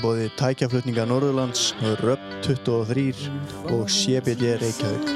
Bóði tækjaflutninga Norðurlands, Röpp 23 og CBD Reykjavík.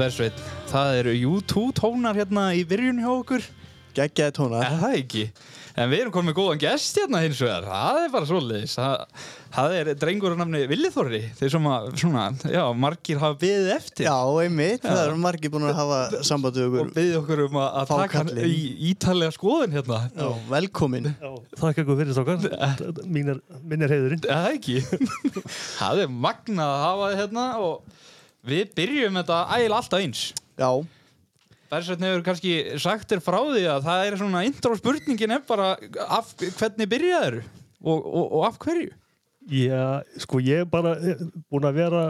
Bersveit, það eru U2 tónar hérna í byrjun hjá okkur. Geggjaði tónar. Er það ekki? En við erum komið með góðan gest hérna hins vegar. Það er bara svoleiðis. Það, það er drengur á namni Villithorri Þeir sem að, svona, já, margir hafa beðið eftir. Já, einmitt, það eru margir búin að hafa sambandi Og okkur. beðið okkur um að, að taka hann í ítalega skoðun hérna. Já, velkomin. Þakka ykkur fyrir stokkar, mínir, mínir heiðurinn. Er Það ekki? það er magnað að hafa þið hérna og við byrjum þetta ægilega alltaf eins Já, Bersveit hefur kannski sagt þér frá því að það er svona intro spurningin er bara af, hvernig byrjaður og, og, og af hverju? Já, sko ég er bara eh, búin að vera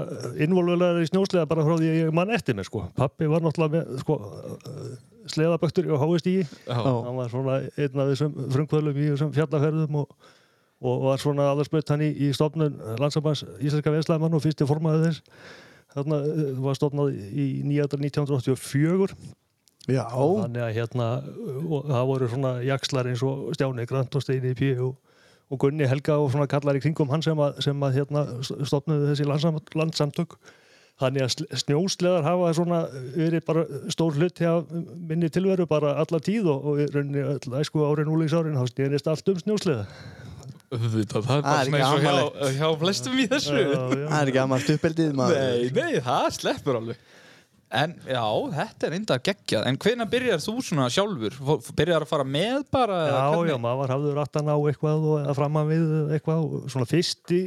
involverar í snjóslega bara frá því að ég mann eftir mig, sko. Pappi var náttúrulega með, sko, sleðaböktur á háistígi. Já. Hann var svona einn af þessum frumkvölum í þessum fjallaferðum og, og var svona alveg hann í, í stofnun landsamans Íslenska Veslæman og fyrsti formaði þess. Þarna eh, var stofnað í 1984 já, þannig að hérna og það voru svona jakslar eins og Stjáni Grant og Steini P og, og Gunni Helga og svona kallar í kringum hann sem að, sem að hérna stopnuðu þessi landsam, landsamtök þannig að sl- snjósleðar hafa svona verið bara stór hluti af minni tilveru bara alla tíð og, og rauninni öll æsku árin úlíksárin þá snýrist allt um snjósleða Auðvitað, það er Það bara svona eins og hjá, hjá flestum í þessu það er ekki aðmast uppeldið maður. Nei, nei, það sleppur alveg En já, þetta er enda geggjað En hvenær byrjar þú svona sjálfur? Byrjar að fara með bara? Já, hvernig? já, maður hafður aftan á eitthvað og að framan við eitthvað og svona fyrsti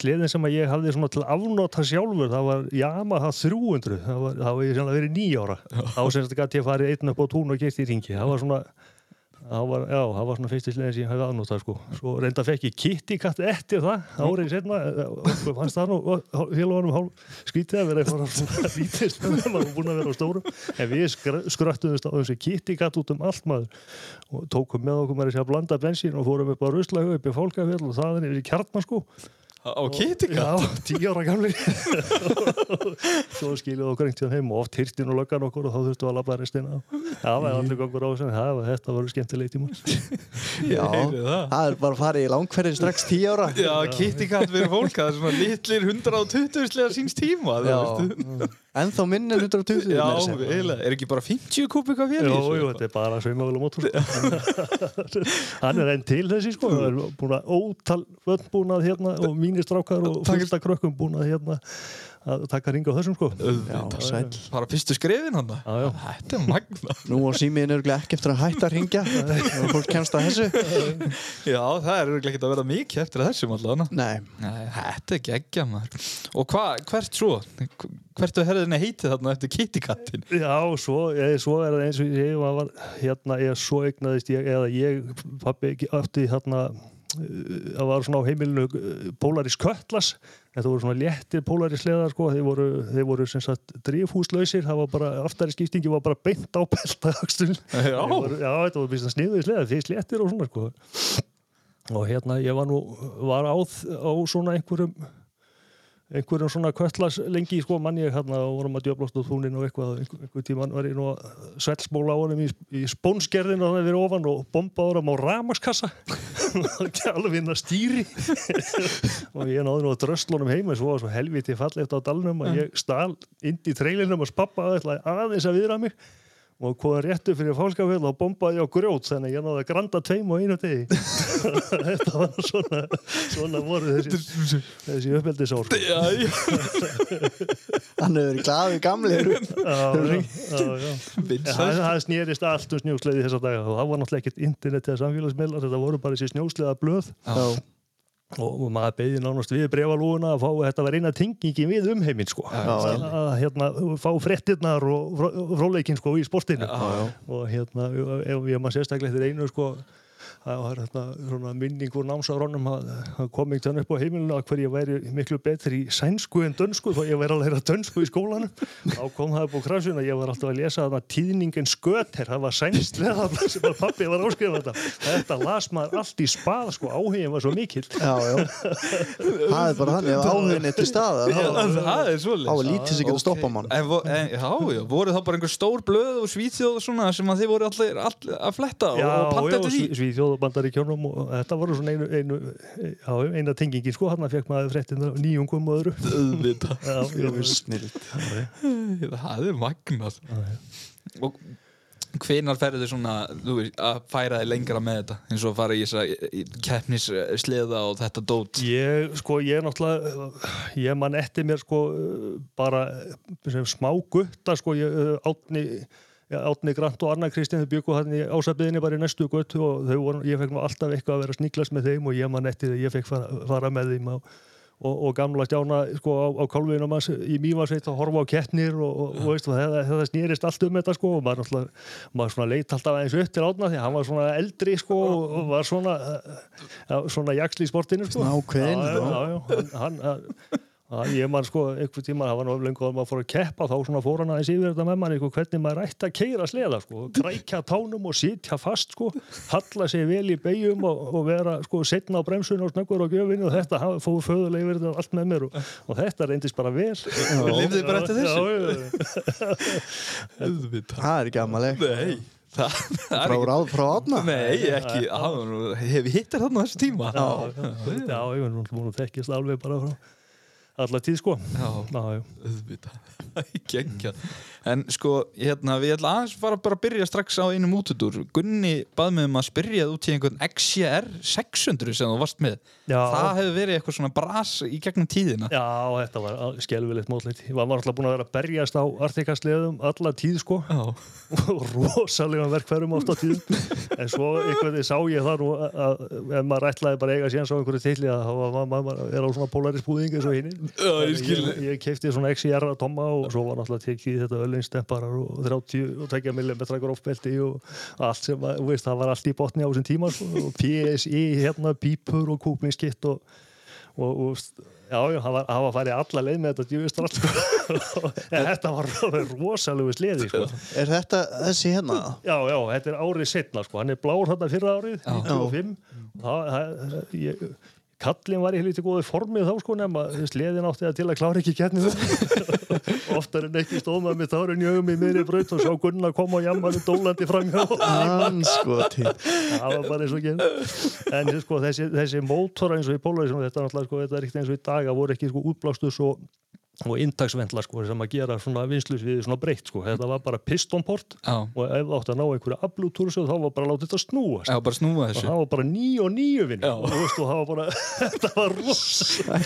sleðin sem að ég hafði svona til að afnota sjálfur það var Yamaha 300 það var, það var ég sem verið nýjára þetta gæti ég farið einn upp á tún og gert í ringi það var svona það var, já, það var svona fyrsti sleðin sem ég hefði afnotað sko. svo reynda fekk ég Kitty Cat eftir það árið setna okkur fannst það nú félagunum hálf skrítið að vera eitthvað lítist þegar maður var búin að vera á stórum. En við skr skröttuðumst á þessu Kitty Cat út um allt maður. Og tókum með okkur með þessi að blanda bensín og fórum upp á Ruslaug upp í Fólkafjall og það er í kjartmann sko Á Kitty Já, tíu ára gamli Svo skiluðu okkur einhvern tíðan heim og oft hýrtin og löggan okkur og þá þurftu að labba restina. Það var allir gangur á þessu það var þetta var skemmtilegt tíma Já, heyri það. er bara að fara í langferðin strax tíu ára. Já, Kitty Cat fyrir fólk Það er svona litlir 120 slega síns tíma það Já, veistu. En þá minn en 120. Já, eiginlega. Er ekki bara 50 kubik af Jú, jú, þetta er bara saumavel og mótor Hann er enn til þessi sko. Það er búin að ótal völd búin að hérna og mínir strákar og fullt af krökkum búin að hérna að taka ringa á þessum sko sæll. Bara fyrstu skrefin hann Já, já. Þetta er magna Nú á símiðin örgulega ekki eftir að hætta að ringja og fólk kemst að þessu. Já, það er örugglega ekkert að vera mikið eftir þessum allavega Nei, Nei, þetta er geggja maður Og hva, hvert svo? Hvert er herðinni heitið þarna eftir Kitty Catin? Já, svo, ég, svo er það eins og ég var, hérna, ég svo eignaðist ég, eða ég, pabbi, átti hérna, uh, það var svona á heimilinu uh, Polaris Kötlas, þetta voru svona léttir Polaris leðar, sko, þeir voru, þeir voru sem sagt drifhúslausir, það var bara, aftari skiptingi var bara beint á beltaðakstul. Já. Voru, já, þetta voru býst að sniðuði sleðar, þeir sléttir og svona, sko. Og hérna, ég var nú, var á, á svona einhverjum, einhverjum svona köttlas lengi sko mann ég hérna og vorum að djöblast á þúnin og eitthvað og einhver, einhver tíman var ég nú að svellsbóla á honum í, í spónskerðin og það verið ofan og bombaður hann á ramaskassa ekki alveg inn að stýri. Og ég náði nú að dröslunum heima svo svo helviti fallegt á dalnum og ég stal inn í trailinum og spappa aðeins að viðra mig og kom réttu fyrir fálskafell og bombaði á grjót þannig að ég náði að granda tveim og einu degi þetta var svona svona voru þessi, þessi uppeldisár sko. Hann hefur já. Vinsæll. Það, snýrist allt um snjósleiði þessa daga og það var náttúrulega ekkert internet eða samfélagsmiðlar þetta voru bara þessi snjósleiða blöð Já. Og, maður beði nánast við brefalúuna að fá þetta var eina tingingin við umheiminn sko. já. að hérna, fá frettirnar og fró- fróleikinn sko, í sportinu já. og hérna, ef ég maður sérstaklega eftir einu sko, það var hérna svona minning úr námsáronum að, að kom ekki þannig upp á heimilinu að hver ég væri miklu betri í sænsku en dönsku þó ég væri að læra dönsku í skólanum þá kom það upp á krafsuna ég var alltaf að lesa þarna tíðningin sköter það var sænslega þarna sem að pappi var áskrifað þetta þetta las maður allt í spað sko áhugin var svo mikill Já, já. Það er bara þannig, ef áhugin er til þá það er þá svolítið. er lítið sem getur stoppa mann. En, vo- en, já, já, voru þá bara einhver stór blöð og svíþjóð og svona sem að þið voru allir, allir að fletta og, Já, og panta? Sví- Svíþjóð og bandaríkjónum og þetta voru svona einu, einu já, eina tengingin sko, hann fekk maður fréttin nýjungum og öðru. Já, já, Snill. Það er magnað. Og hvenar ferðu þið svona, veist, að færa þið lengra með þetta? eins og að fara í þessa keppnisleða og þetta dót. Ég, sko, ég er náttúrulega, ég man eftir mér, sko, bara sem smá gutta, sko, ég, átni, átni Grant og Anna Kristinn, þau byggu hann í ásætbiðinni bara í næstu guttu og þau voru, ég fekk nú alltaf eitthvað að vera sníklast með þeim og ég eftir því að ég fekk fara, fara með þeim og, og, og gamla stjána, sko, á, á kálviðinum hans í Mývarsveit að horfa á kettnir og, og, og veist, þetta, þetta snýrist allt um þetta, sko, og maður maður svona leit alltaf aðeins upp til átna því hann var svona eldri, sko, og, var svona, já, svona jaksli í sportinu, sko. Já, já, já, já, hann, hann, hann ég man sko, einhver tíma, það var nú lengur að maður fór að keppa, þá svona fór hann aðeins yfir þetta með mann, eitthvað, hvernig maður ætti að keira sleða, sko, grækja tánum og sitja fast, sko, halla sig vel í beigjum og, og vera, sko, setna á bremsun og snöggur á gjöfinni og þetta fór föðulega yfir þetta allt með mér og, og þetta reyndist bara vel. Og lifðið bara eftir þessu? Já, já, já. Auðvitað. Það er ekki amaleg. Nei, það, það Frá, ráð, frá átna? Nei, ekki, hef hittir þarna á þessu tíma. Já, já, já, ég var nú að þekkjast alveg bara frá alla tíð, sko. Já, auðvitað. En sko, hérna, við ætla aðeins fara bara að byrja strax á einum útudur. Gunni bað mig um að spyrja út í einhvern XCR 600 sem þú varst með. Já. Það hefur verið eitthvað svona bras í gegnum tíðina. Já, þetta var skelvilegt mótleitt. Ég var alltaf búin að vera að berjast á artikastleðum alla tíð sko rosalega verkfærum átt á tíð. En svo einhvern veginn sá ég það nú að ef maður ætlaði bara eiga síðan á einhverju tilli að maður er á svona polarisbúðing ég. Ég, ég keipti svona XR að tomma og svo var náttúrulega tekið þetta ölinstemparar og 30 og 20 mm grófbelti og allt sem að, þú veist, það var allt í botni á þessum tíma sko, og PSI, hérna, pípur og kúplingskitt og og, og já, já, hann var, hann var farið alla leið með þetta djúvistrætt sko. en þetta var rosalegu sleði sko. Er þetta þessi hérna? já, já, þetta er árið setna sko. hann er blár þarna fyrra árið 95 það, það, ég, kallin var í helviti góði formið þá sko nema sleðin átti það til að klára ekki kettnið oftar en ekki stóð maður með tárin í augum í miðri braut og sjá Gunna koma og jammaði dólandi framhjá. Anskoti. það var bara eins og genn en sko, þessi, þessi mótora eins og í Polaris þetta, er náttúrulega, sko, þetta er ekkert eins og í dag að voru ekki sko, útblástus og, og intaksvendla sko, sem að gera svona vinslusviði svona breytt sko. þetta var bara pistonport Já. og ef átti að ná einhverju ablútúrsu þá var bara láta þetta snúast Já, bara snúa og það var bara nýju og nýju vinn Já. og það var bara þetta var rosa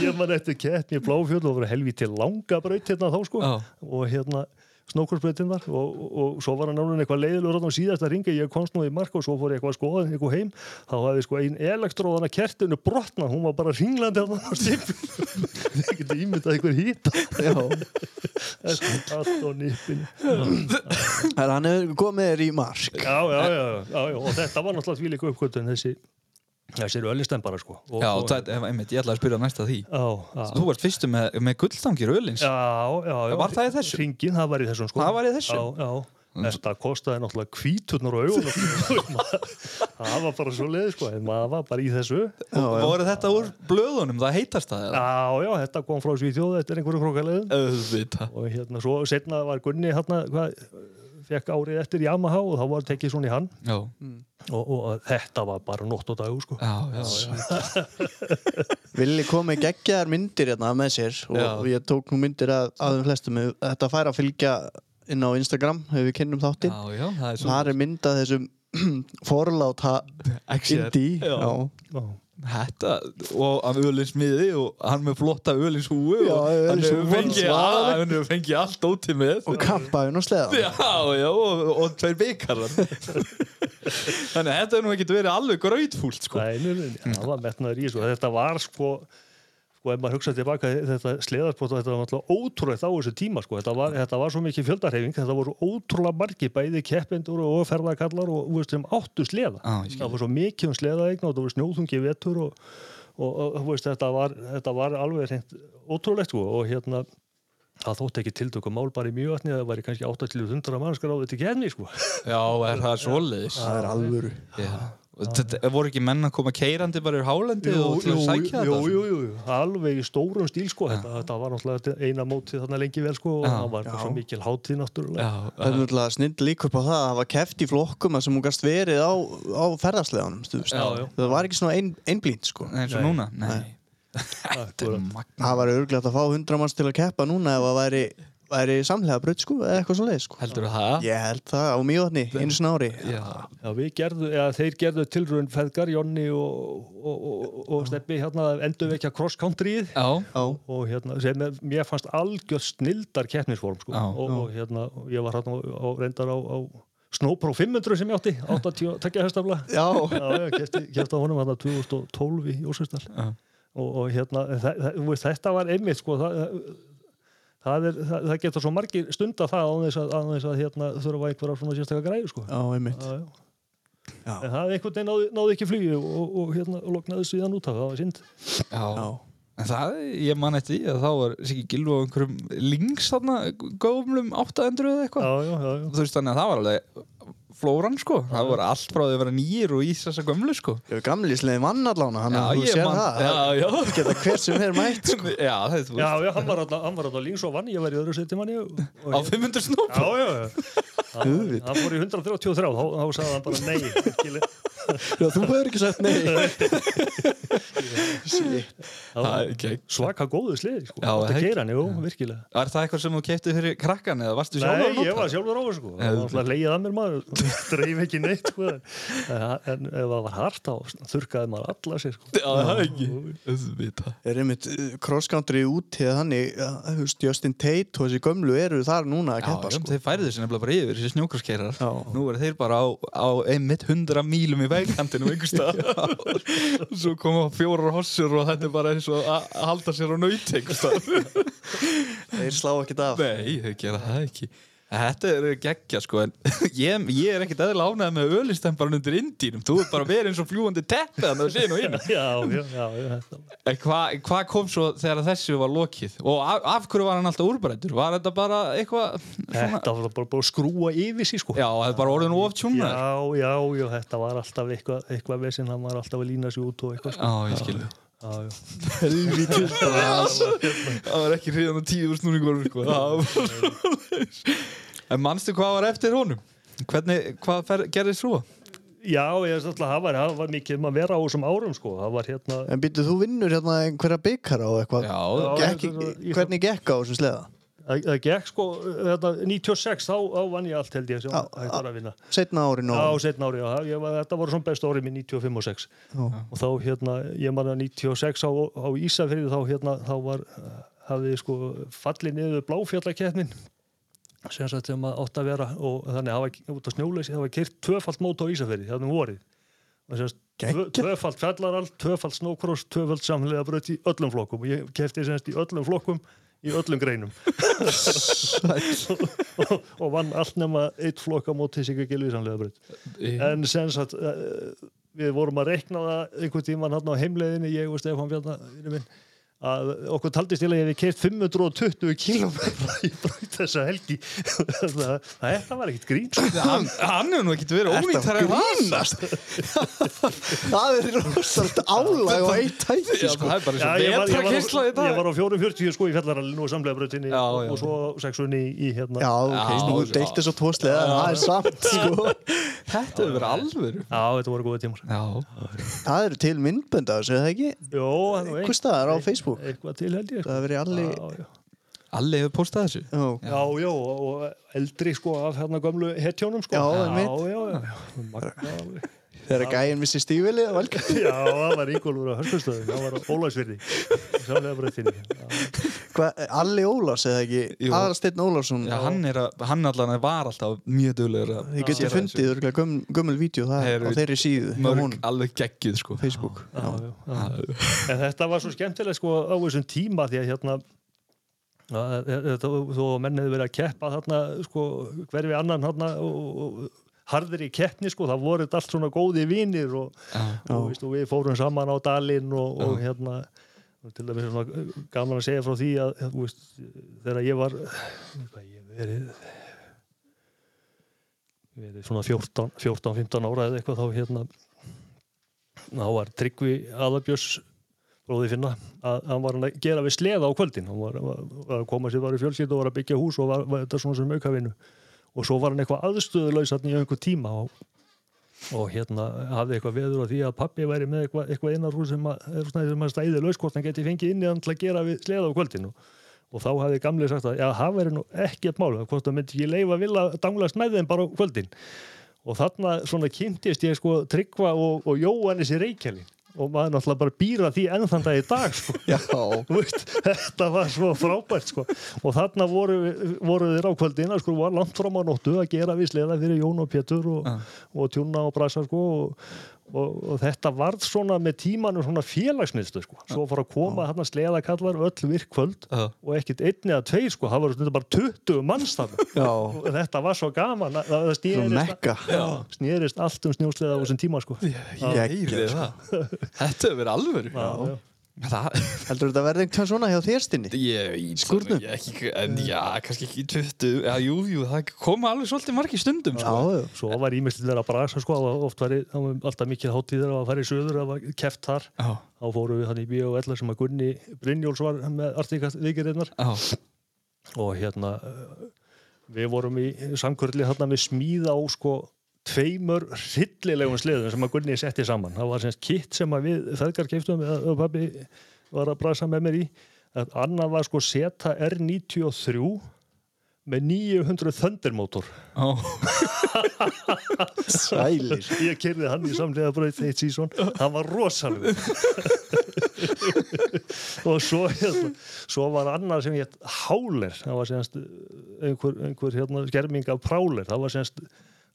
ég man eftir keppni í Bláfjöld og það var helviti langa braut hérna þá sko Já. og hérna snókursbreytinnar og, og, og svo var hann náttúrulega eitthvað leiðilegur á síðasta ringa, ég komst nú í mark og svo fór ég eitthvað að skoða eitthvað heim, þá hafði sko ein elektróðana kertinu brotna, hún var bara ringlandi á það stimpil það getur ímyndað einhver hýta Já. allt á nippinu. Herra, Hann hefur komið þér í mark. já, já, já, já, já, og þetta var náttúrulega því líka uppkvöldun þessi þessi eru öllistembara sko og, Já, og, það, einmitt, ég ætlaði að spyrja næsta því. já, já. Þú varst fyrstu með, með gulltangir ölins. Já, já, já. Var það í þessum? Ringin, það var í þessum sko. Það var í þessum? Já, já. Þetta kostaði náttúrulega kvíturnar og augunum það var bara svo leið sko en maður var bara í þessu já. Voru þetta úr blöðunum, það heitast það? Já, já, þetta kom frá Svíþjóð eftir einhverju krókaleiðum Auðvitað og hérna svo setna var Gunni hérna, hvað, fekk árið eftir Yamaha og þá var tekið svona í hann. Já, og, og þetta var bara nótt og dag sko. já, já, Villi kom með geggjaðar myndir hérna með sér og Já. ég tók nú myndir að, að þeim flestum. Þetta fær að fylgja inn á Instagram hefur við kynnum þáttinn. Það er svo þar er myndað þessum forláta indi Já. Já. Já. Þetta og af ölinsmiði og hann með flotta ölinshúu Já, og hann hefur fengið, hefur fengið allt ótið með og kampaðun og sleða Já, já, og, og tveir byggarar Þannig að þetta er nú ekkert verið alveg grautfúlt sko. Nei, nei, nei, það var metnaður í þessu þetta var sko sko ef maður hugsaði tilbaka þetta sleðarsport þetta var náttúrulega ótrúlegt á þessu tíma sko. þetta, var, þetta var svo mikið fjöldarhefing þetta voru ótrúlega margi bæði keppendur og ferðakallar og þú veist, sem áttu sleða skil. það var svo mikið um sleðaegna og það var snjóðungi vetur og, og, og þú veist, þetta, var, þetta var alveg reynd ótrúlegt sko. og hérna það þótti ekki tiltöku mál bara í mjög vatni það væri kannski 800 mannskar á þetta kefni sko. Já, er það svoleiðis það er alvöru Já. Þetta voru ekki menn að koma keirandi bara úr hálendi og til að sækja þetta? jú, jú, jú, alveg í stórum stíl sko. þetta, þetta var náttúrulega eina mótið þarna lengi vel sko, og Já. það var svo mikil hátíð náttúrulega. Já, það er náttúrulega snill líka upp á það að það var keft í flokkum að sem hún gast verið á, á ferðarsleðanum Já, já. það var ekki svona ein, einblínt sko. eins og Nei. núna? Nei, magna það var örglægt að fá 100 manns til að keppa núna ef það væri, væri samlega brödd sko, eða eitthvað svo leið sko. Heldur það? ég held það á mjögni, einu sinna ári Já, Já, við gerðu, eða þeir gerðu tilraun Feðgar, Jonni og, og, og, og Steppi hérna endur vekja cross countryið já, já, og hérna, sem er, mér fannst algjör snildar keppnisform sko. Já. og, og hérna, ég var hérna á, reyndar á, á Snowpro 500 sem ég átti 80 tekja höstafla já, Já, já, kefti, kefti á honum hérna 2012 í Jósvistall Já. og, og hérna, þetta var einmitt sko, það, það, er, það, það getur svo margir stunda það á þess að, á þess að hérna, þurfa einhverja svona sérstaklega græðu sko. já, einmitt Já, já. já, En það einhvern veginn náði, náði ekki flugi og, og, og hérna, og loknaði síðan út af það var synd. já. já. En það, ég man eftir því að þá var Siggi Gilva á einhverjum links þarna góðumlum 800 eða eitthvað Já, já, já, já. Þú veist þannig að það var alveg flóran sko Það var allt frá því að vera nýjir og ís þessa gömlu sko ég er gamlislega mann allána hann að þú sér það geta hver sem er mætt sko. Já, það þú Já, já, hann var alltaf, hann links og vann, ég var í öðru seti manni og, og Á 500 snúp Já, já, já. Hann, hann fór í 133, þá, þá sagði hann bara nei. Já, þú hefur ekki sagt nei. Það Það svaka góðu slið, sko. Það- keira hann, jú, virkilega. Var það eitthvað sem þú kefti fyrir krakkan eða varstu sjálfur Nei, að nota ég var það? sjálfur á þessu, sko. Það var alltaf leiðið að mér maður, dreif ekki neitt, sko. En, en ef það var hart, þá þurrkaði maður alla sér, sko. Já, það er ekki Auðvitað er einmitt uh, cross country út eða þannig Justin Tate og þessi gömlu eru þar núna að keppa sko. þeir færðu sér nefnilega bara yfir þessi snjókarskeirar Já. Nú eru þeir bara á, á einmitt 100 mílum í vegkantinum einhver stað Svo koma fjórar hossur og þetta er bara eins og að halda sér á naut einhver stað þeir slá ekkert af. Nei, þau gera það ekki Þetta er geggja sko en ég, ég er ekkert eðla ánægð með ölistembaran undir indínum Þú er bara verið eins og fljúandi teppið að séu nú inn Já, já, já, þetta. En hvað hva kom svo þegar þessu var lokið? Og af, af hverju var hann alltaf úrbættur? Var þetta bara eitthvað svona... Þetta var bara að skrúa yfir sér, sko. Já, það er bara orðin of tjúnar Já, já, já, þetta var alltaf eitthvað, eitthvað vesinn, hann var alltaf að lína sig út og eitthvað, sko. Já, ég já. Helvítið Það var ekki hriðan á tíu snúningur sko. Það var svoleiðis. En manstu hvað var eftir honum? Hvernig, hvað fer, gerðist svo? Já, ég veist alltaf, það var, það var mikið um að vera á þessum árum, sko. Það var hérna, en býttu þú vinnur hérna einhverja byggara og eitthvað Já, Gekk, hvernig gekk á þessum sleða það það gekk, sko, þetta, 96, þá, þá vann ég allt, held ég, sem hægt var að vinna. setna ári, var, þetta voru svona best árið minn 95 og 6. Og þá, hérna, ég man að 96 á, á Ísafirði, þá, hérna, þá var, hafði, sko, fallið niður bláfjallakeppnin sem sagt sem að átt að vera og þannig hafa út á snjóleysi hafa kyrt tvöfalt mót á Ísafirði, þannig vorið tvö, Geggjað. tvöfalt fjallarall, tvöfalt snókross tvöfalt samlega bröt í öllum flokkum og ég kefti sem sagt í öllum flokkum í öllum greinum. Og, og vann allt nema eitt flokk á móti sig ekki samlega bröt en sem sagt uh, við vorum að rekna það einhvern tíman hann á heimleiðinni, ég og Stefán Bjarnar að okkur taldist til að ég hef kert 520 km í braut þessa helgi það, þetta var ekkit grín hann, hann hefur nú ekkert verið Ertu ónýtt að grínast? það er rosalega álag og eitt tæki Já, sko. það er bara Já, eins ég, og ég, vetra kynsla í var, dag ég var á 440 sko í fjallarallinu og samlega brautinni Já, og, já. og svo sexunni í, í hérna Já, ok, Já, nú já. deilt þess að tóslega það er samt sko. Þetta hefur verið alvöru Já, þetta voru góða tímar Já, Það eru til myndbönd af þessu, er það ekki? Jó, það er á ein- Facebook? Eitthvað til held ég sko. Það hefur verið allir. Alli hefur postað þessu Já, Já, já, og eldri sko af hérna gömlu hetjónum sko. Já, já, já, já. Þegar gæinn missi stífili Já, það var Ingólfur á Hörskastöðum, það var. Hva, Alli Ólafs eða ekki? Jú. Aðalsteinn Ólafsson Já, hann, er að, hann allan var alltaf mjög Þið getur gera fundið örugglega göm, gömul vídeo á þeirri síðu mörg alveg geggjuð sko Facebook Já, Já. já, já. En þetta var svo skemmtilegt sko á þessum tíma því að hérna þó að menn hefur verið að keppa þarna sko hverfi annan þarna og, og harðir í keppni sko, það voru allt svona góði vinir og, og, og við fórum saman á dalinn og, og hérna til dæmis gaman að segja frá því að veist, þegar ég var ég verið verið svona 14 14-15 ára eða eitthvað þá hérna þá var Tryggvi Aðabjörs bróði finna að hann var að gera við sleða á kvöldin. Hann var, að koma sér var í fjölsýtt og var að byggja hús og var, var þetta svona sem aukavinnu og svo var hann eitthvað aðstöðulaus þarna í einhver tíma og, og hérna hafði eitthvað veður á því að pappi væri með eitthvað, eitthvað hús sem að, er svona sem að stæði laus hvort hann geti fengið inn í hann til að gera við sleða á kvöldin og, þá hafði gamli sagt að já, það væri nú ekkert mál hvort það myndi ekki leifa vilja danglast með þeim bara á kvöldin. Og þarna svona kynntist ég sko Tryggva og, og Jóhannes í Reykjali og maður náttúrulega bara býra því enn þann dag í dag sko. Veist, þetta var svo frábært sko. og þarna voru, voru þeir á kvöldina sko, var langt fram á nóttu að gera við sleða fyrir Jón og Pétur og, og tjúna og brasa sko, og, og, og þetta varð svona með tímanum svona félagsmiðstu sko. svo fór að koma þarna sleðakallar öll virk kvöld Já. og ekkit einn eða tveir sko, það voru bara 20 manns og þetta var svo gaman. Að það mekka. Snerist allt um snjósleða á þessum tíma sko. Ég heyri það. Þetta hefur verið já. Það, Heldur þetta verði einhvern svona hjá þér stinni? ég, í Skúrnum? ég, ekki, en já, kannski ekki 20 já, jú, jú, það koma alveg svolítið margir stundum Já, sko. já, Svo var ímest til þeirra að brasa sko, oft var alltaf mikið hátíðir að fara í söður að var keft þar. já, Þá fórum við hann í bíó og ella sem að Gunni Brynjóls var með artíkast vikirinnar já, og hérna eh, við vorum í samkvörli hérna með smíða á sko tveimur hryllilegum sleðum sem að Gunni setti saman. Það var semst kitt sem að við feðgar keiftum og pabbi var að brasa með mér í. Að Annað var sko Zeta R93 með 900 þöndirmótor. já, sælir Ég kerði hann í samlega bröð eitt sísón, hann var rosalega og svo hérna, svo var annar sem hétt Háler, það var semst einhver, einhver hérna, skerming af Práler, það var semst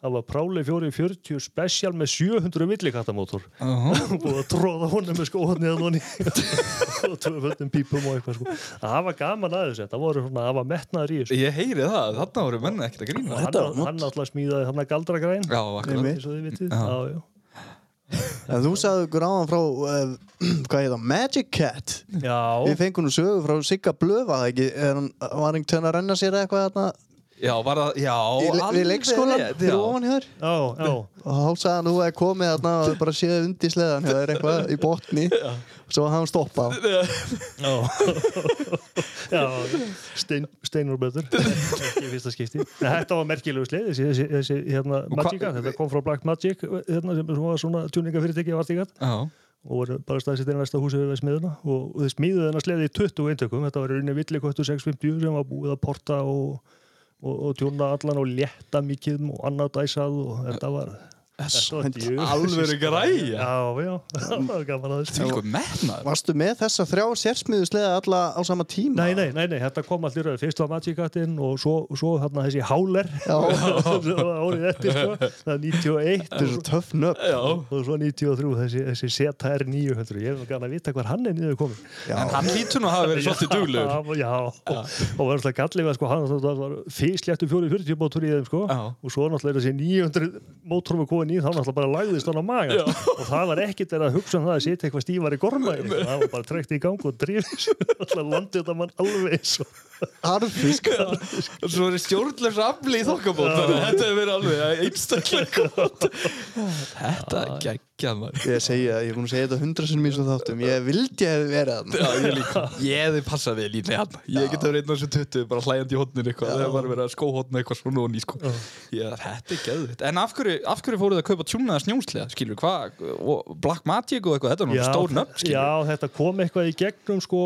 það var Práler 440 special með 700 villikattamótor já. búið að tróða honum með skóðan eða honni og tvöföldum pípum og eitthvað sko. það var gaman aðeins það voru svona, það var metnaður í þessu Ég heyri það, þarna voru menni ekkert að grína hann, hann alltaf smíðaði hann að akkurat Einmitt. eins og þið vitið Já. já. En þú sagði ykkur áðan frá uh, hvað heit það, Magic Cat já. Við fengum nú sögu frá Sigga Blöfa það ekki, er hann, var einhvern tönn að renna sér eitthvað þarna Já, var það, já, í, alveg við leikskólan já. ofan hér já, já. og þá sagði hann að þú hefði komið þarna og bara séð undir sleðan það er eitthvað í botni. Svo hafði hann stoppað. Já, já. Stein, steinur betur. Ekki í fyrsta skipti. Þetta var merkilegu sleið þessi, þessi, þessi hérna, Magica, þetta kom frá Black Magic hérna, sem var svona tjúningafyrirtæki af Artigat Já, og voru bara staðsett inn næsta húsi við smiðuna og, og þeir smíðuðu þennan sleið í 20 eintökum. Þetta var rauninni villikvöttu 650 sem var búið að porta og, og, og tjúna allan og létta mikið og annað dæsað og þetta var alvöru græja. Já, já, það var gaman að þessu. Til ykkur metnaður. Varstu með þessa þrjá sérsmiðu sleða alla á sama tíma? Nei, nei, nei, nei, þetta kom allir rauð. Fyrst var Magic-gattinn og svo, svo þarna þessi Háler árið eftir, sko. Það er 91 Þetta er svo töff nöfn. Já, og svo 93 þessi, þessi ZR 900. Ég. Er nú gana að vita hvað hann er niður komin. Já, en hann lítur nú að hafa verið svolítið duglegur. Já, já, og, og var alltaf gallið sko, hann það var fyrstléttu 440 mótor í þeim. Já. Og svo náttúrulega þessi 900 mótor með kofa í þá náttúrulega bara lagðist hann á maga og það var ekkit er að hugsa um það að setja eitthvað stífar í gorma í það var bara trekt í gang og drifis alltaf landið þetta mann alveg eins og Harfisk og svo er stjórnlegs afli í þokkabót. Þannig að þetta hefur verið alveg einstaklega gott. Þetta er geggjað maður Ég segi það, ég er búin að segja þetta hundra sinnum í svo þáttum Ég vildi að þið verið þarna Já, ég líka. Ég hefði passað vel í hann. Ég geti verið einn af þessu tuttu, bara hlæjandi í hotninu eitthvað. Það var verið að skóhotna eitthvað svona og ný, sko. Já, þetta er geðvitt. En af hverju, af hverju fóruð að kaupa tjúnaða snjóslega, skilur, hvað, Black Magic og eitthvað, þetta er náttúrulega stór nöfn, skilur. já, þetta kom eitthvað í gegnum sko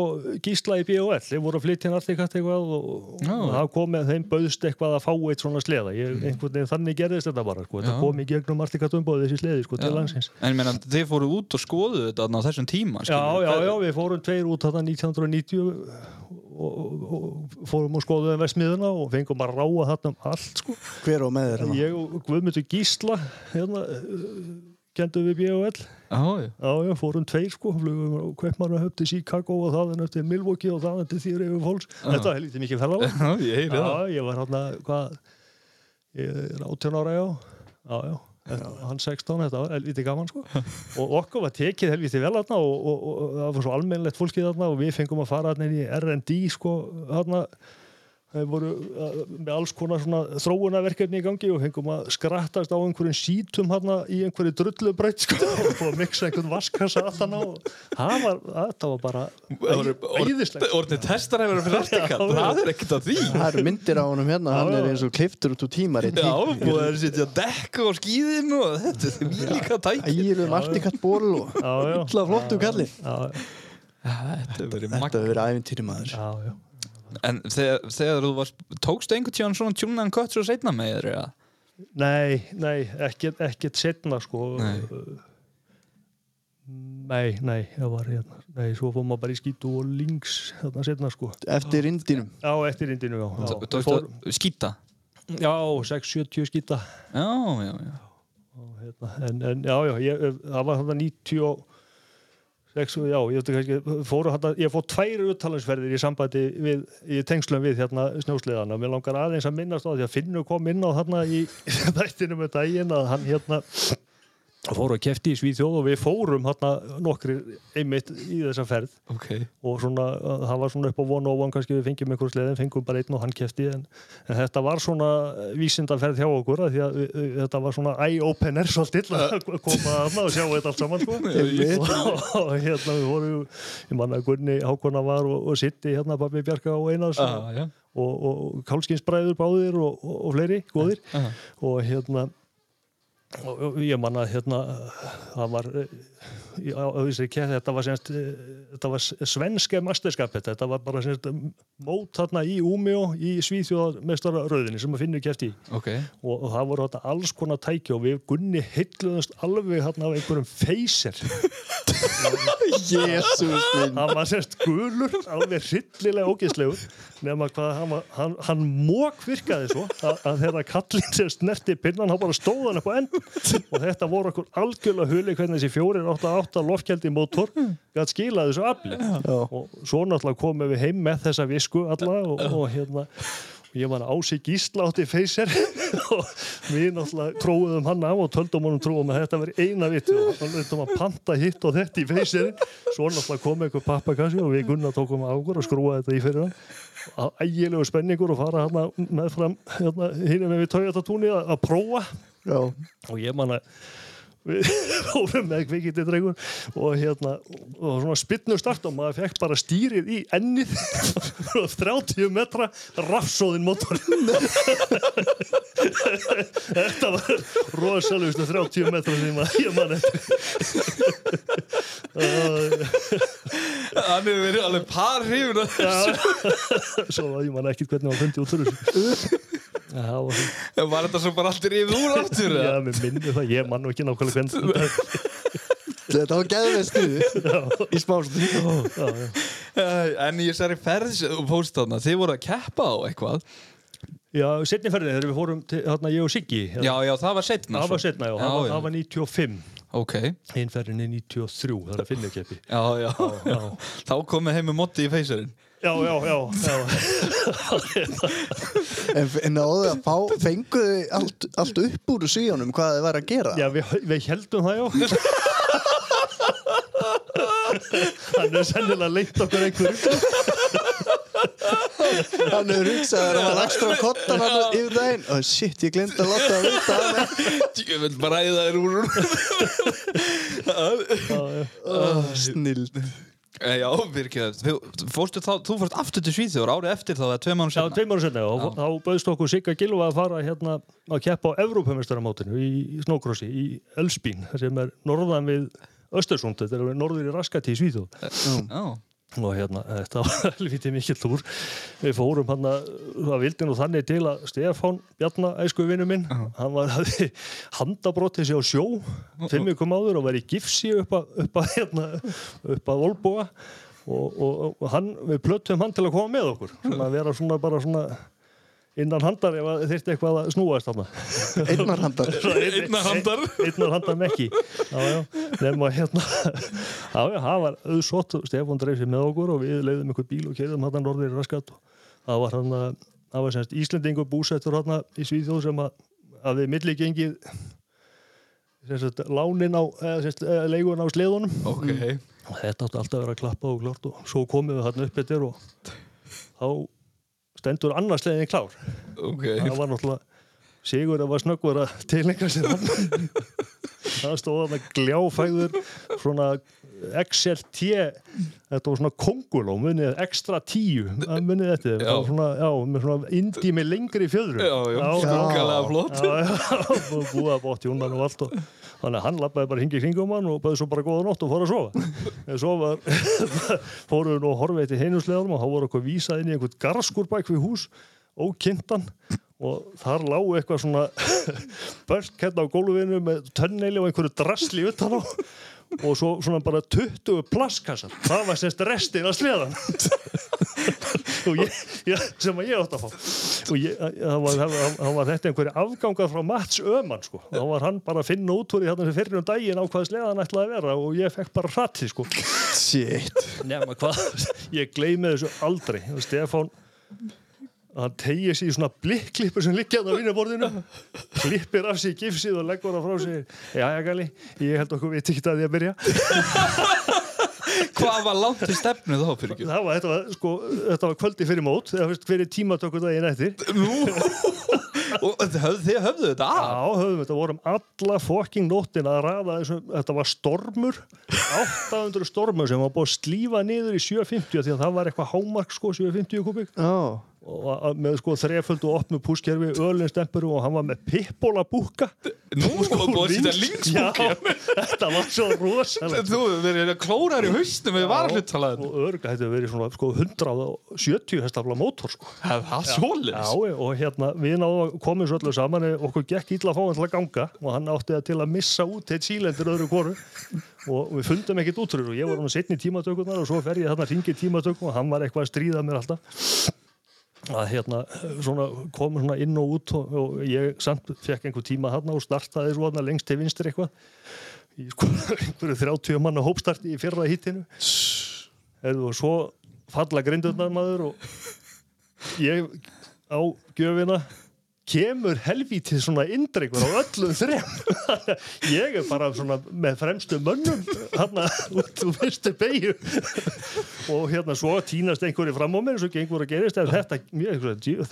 gísla í B.O.L. Þeir voru að flytja inn allt eitthvað og, Já. og það kom með þeim bauðst eitthvað að fá eitt svona sleða ég, einhvern veginn þannig gerðist þetta bara sko. þetta Já. kom í gegnum allt eitthvað umbóðið þessi sleði sko, til landsins En ég meina, þið fóruð út og skoðuð þetta þarna á þessum tíma, Já, já, já, við fórum tveir út þarna 1990 og, og, og fórum og skoðuðum vestmiðuna og fengum að ráa þarna um allt sko. Hver á með þér hérna? Ég og Guðmundur Gísla hérna, kendum við B.O.L. Já, já. Já, já, fórum tveir sko, flugum á Kveppmannahöfn til Chicago og þaðan eftir Milwaukee og þaðan til þýr yfir fólks. Þetta var helviti mikið ferðalag. Já, ég heyri það. Já, ég var hérna, hvað, ég er 18 ára, já. Já, já. Hann 16, þetta var helviti gaman sko. Og okkur var tekið helviti vel og, og, og, það var svo almennlegt fólkið og við fengum að fara inn í R&D sko þarna þeir voru uh, með alls konar svona þróunarverkefni í gangi og fengum að skrattast á einhverjum sítum þarna í einhverju drullubraut sko og fór að mixa einhvern vaskassa aftan á. Og það var, þetta var bara æðislegt. Orðin testar hefur Já, já. það er ekkert að því. Það eru myndir á honum hérna, hann er eins og kliftur út úr tímarit. Já, búið að setja dekk og skíðin og þetta er mjög líka tæk. Ægilegum artikatt ból og illa flottu kalli. Já, Þetta er verið hefur verið æfintýri maður. Já, já. En þegar, þegar þú varst, tókstu einhvern tíðan svona tjúnaðan kött svo setna með þér, eða? Nei, nei, ekkert, ekkert setna sko Nei. Nei, nei, það var hérna Nei, svo fór maður bara í skítu og links þarna setna sko Eftir indinum Já, eftir indinu, já, já. Tókstu Fór, skýta? Já, 6-70 skíta Já, já, já. og, hérna, en, en já, já, ég, það var þetta 90 og 6, já, ég ekki fóru þetta, ég fór tværi uttalansferðir í sambandi við, í tengslum við hérna snjósliðana, mér langar aðeins að minnast á því að Finnur kom inn á þarna í þættinu með daginn að hann hérna fóru að kefti í Svíþjóð og við fórum hérna nokkri einmitt í þessa ferð Ok. og svona, það var svona upp á one on one kannski við fengjum einhver sleðin, fengum bara einn og hann kefti en, en þetta var svona vísindaferð hjá okkur að að við, við- þetta var svona eye-opener svolítið að koma að og sjá þetta allt saman sko. og, og hérna við vorum ég manna Gunni Hákona var og, og Sitti hérna Babbi Bjarka og Einars og, já. og, og Kálskinsbræður báðir og, og, og fleiri góðir Já. og hérna og ég manna hérna það var þetta var semst eh, þetta var svenska masterskapet þetta var bara semst mót þarna í Úmjó í Svíþjóðarmestara rauðinni sem að finnur kefti í. Ok. og, og það voru þetta alls konar tæki og við gunni hilluðumst alveg hérna af einhverjum feyser Jésús minn. Hann var semst gulur, alveg hryllilega ógeðslegur nema hvað hann, hann, hann mók virkaði svo að, að þegar kallinn sem snerti pinnan hann bara stóð hann upp á enn. Og þetta voru okkur algjörlega huli hvernig þessi fjórir 8-8 lofkjaldi mótor gætt skilaði þessu afli. Já. og svo náttúrulega komum við heim með þessa visku alla og, og hérna og ég man Ási Gísla átti feyser og við náttúrulega tróðum hann af og töldum honum trúum að þetta veri eina vitt og hann veitum að panta hitt og þetta í feyserin svo náttúrulega kom einhver pappakassi og við gunna tókum á okkur og skrúa þetta í fyrir hann. Að ægilegu spenningur og fara hérna meðfram hérna, hinum við að, að prófa. Já, og ég man að við fórum með kvikindi drengur og hérna og svona spytnu start og maður fekk bara stýrið í ennið og 30 metra rafsóðin mótor þetta var rosalustu 30 metra sem ég man Hann hefur verið alveg par hrifun svo að ég man ekki hvernig hann fundi út úr þessu. Var þetta svo bara allt rifið úr aftur? Já, mér minni það, ég man nú ekki nákvæmlega hvernig þetta var geðveið stuði í smástundu já, já. Eh, En í þessari ferð sem þú fórst þarna, þið voru að keppa á eitthvað. já, setni ferðin þegar við fórum til, hérna, ég og Siggi Já, já, það var setna. það var setna, já, það var, það var 95 Ok, hinn ferðin er 93, það er að finna keppi já, já. já, Þá komið heim með motti í feysurinn. já, já, já, já. En, en áður að fá, fenguðu allt, allt upp úr svíjónum hvað þið var að gera? Já, við, við heldum það, já. Hann er sennilega leitt okkur einhverjum. Hann hefur hugsað að var ekstra á kottan hann yfir daginn. Ó, shit, ég glemd að láta það vita að það. Ég vil bara æða þér úr. Eh, Já, virkið fórstu þá, þú fórst aftur til Svíþjóður árið eftir þá það er tvei mánu Já, senna tveim ára senna, og þá bauðst okkur Sigga Gilva að fara hérna að keppa á Evrópumestaramótinu í, í Snókrossi, í Ölsbín, sem er norðan við Östersund, þetta er norður í Raskati í Svíþjóð. Já, og hérna, þetta var helvítið mikill túr við fórum hann að það vildi nú þannig til að Stefán Bjarna, æsku vinnu minn, hann var hafði handabrótið sér á sjó. Fimm ykkur áður og var í gifsi upp að, upp að, hérna, upp að Volboa og, og, og hann, við plöttum hann til að koma með okkur. Að vera svona bara svona innan handar ef það þyrfti eitthvað að snúast þarna. Einnar handar. Einnar handar. einnar handar mekki nema hérna já, já, það var auðsott Stefán dreif sér með okkur og við leiðum ykkur bíl og keirðum hann norður í raskat og það var hann að það var semst Íslendingur búsettur hann í Svíþjóð sem að, að við milli gengið semst lánin á eða, semst, leigun á sleðunum. Ok. Og þetta átti alltaf að vera að klappa og klart og svo komum við hann upp eftir og þá stendur annars leiðin klár. Ok, það var náttúrulega Sigur að var snöggur að tilengja sér hann. Það stóð hann að gljáfæður svona XLT þetta var svona konguló munið extra tíu munið þetta Já. svona, já, með svona indi með lengri fjöðru já, já, skókalega flott. Já, já, og búið að bótt júnan og allt og þannig að hann lappaði bara hingið kringum hann og bæði svo bara góða nótt og fór að sofa. En svo var nú að horfa eitt í heinusleðanum og þá voru okkur vísað inn í einhvern garskur bæk við hús ókynntan og þar lágu eitthvað svona börk hérna á gólfinu með tönneili og einhverju drasli utan á og svo svona bara 20 plaskassar það var semst restin af sleðan og ég, ég, sem að ég átt að fá og ég, það, var, það, var, það var þetta einhverju afgangar frá Mats Öman sko. þá var hann bara að finna út úr í þarna fyrir um daginn á hvað sleðan ætlaði að vera og ég fekk bara hratti sko. Shit. nema hvað, ég gleymi þessu aldrei og Stefán hann tegir sér í svona blikklippu sem liggja á vínaborðinu klippir af sér gifsið og leggur það frá sér Jæja Gali, ég held okkur veit ekki að því að byrja Hvað var langt í stefnu þá fyrir ekki? það var, þetta, var, sko, þetta var kvöldi fyrir mót eða fyrst hverju tímatöku daginn eftir Og þið höfðu, þið höfðu þetta Já, af? höfum þetta vorum alla fokking nóttin að ræða þessu, þetta var stormur 800 stormur sem var búið að slífa niður í 750 því að það var eitthvað hámark sko 750 kubík Já. Og með sko þreföldu og opnu púskerfi ölinstempuru og hann var með pippóla búka Nú sko búið að setja linksbúki Já, þetta var svo rosalega Þú hefur verið að klóra þér í haustum við varhlutalaðinu og örga þetta verið svona sko 170 hestafla mótor sko. Já, og hérna, við náðum að komum svo öllu saman okkur gekk illa að fá hann til að ganga og hann átti það til að missa út eitt sílendur öðru koru og við fundum ekkert útrúr og ég var hann setni tímatökurnar og svo fer ég þarna hringi tímatökum og hann var eitthvað að stríða mér alltaf að hérna svona, komum svona inn og út og, og ég samt fekk einhver tíma þarna og startaði svo þarna lengst til vinstri eitthvað. Í sko einhverju 30 manna hópstarti í fyrra hittinu og svo falla grindurnar maður og ég á gjöfina kemur helvítið svona indreikur á öllum þrem. Ég er bara svona með fremstu mönnum hann út úr fyrstu beigju og hérna svo týnast einhverju fram á mér svo gengur að gerist. En þetta, mér,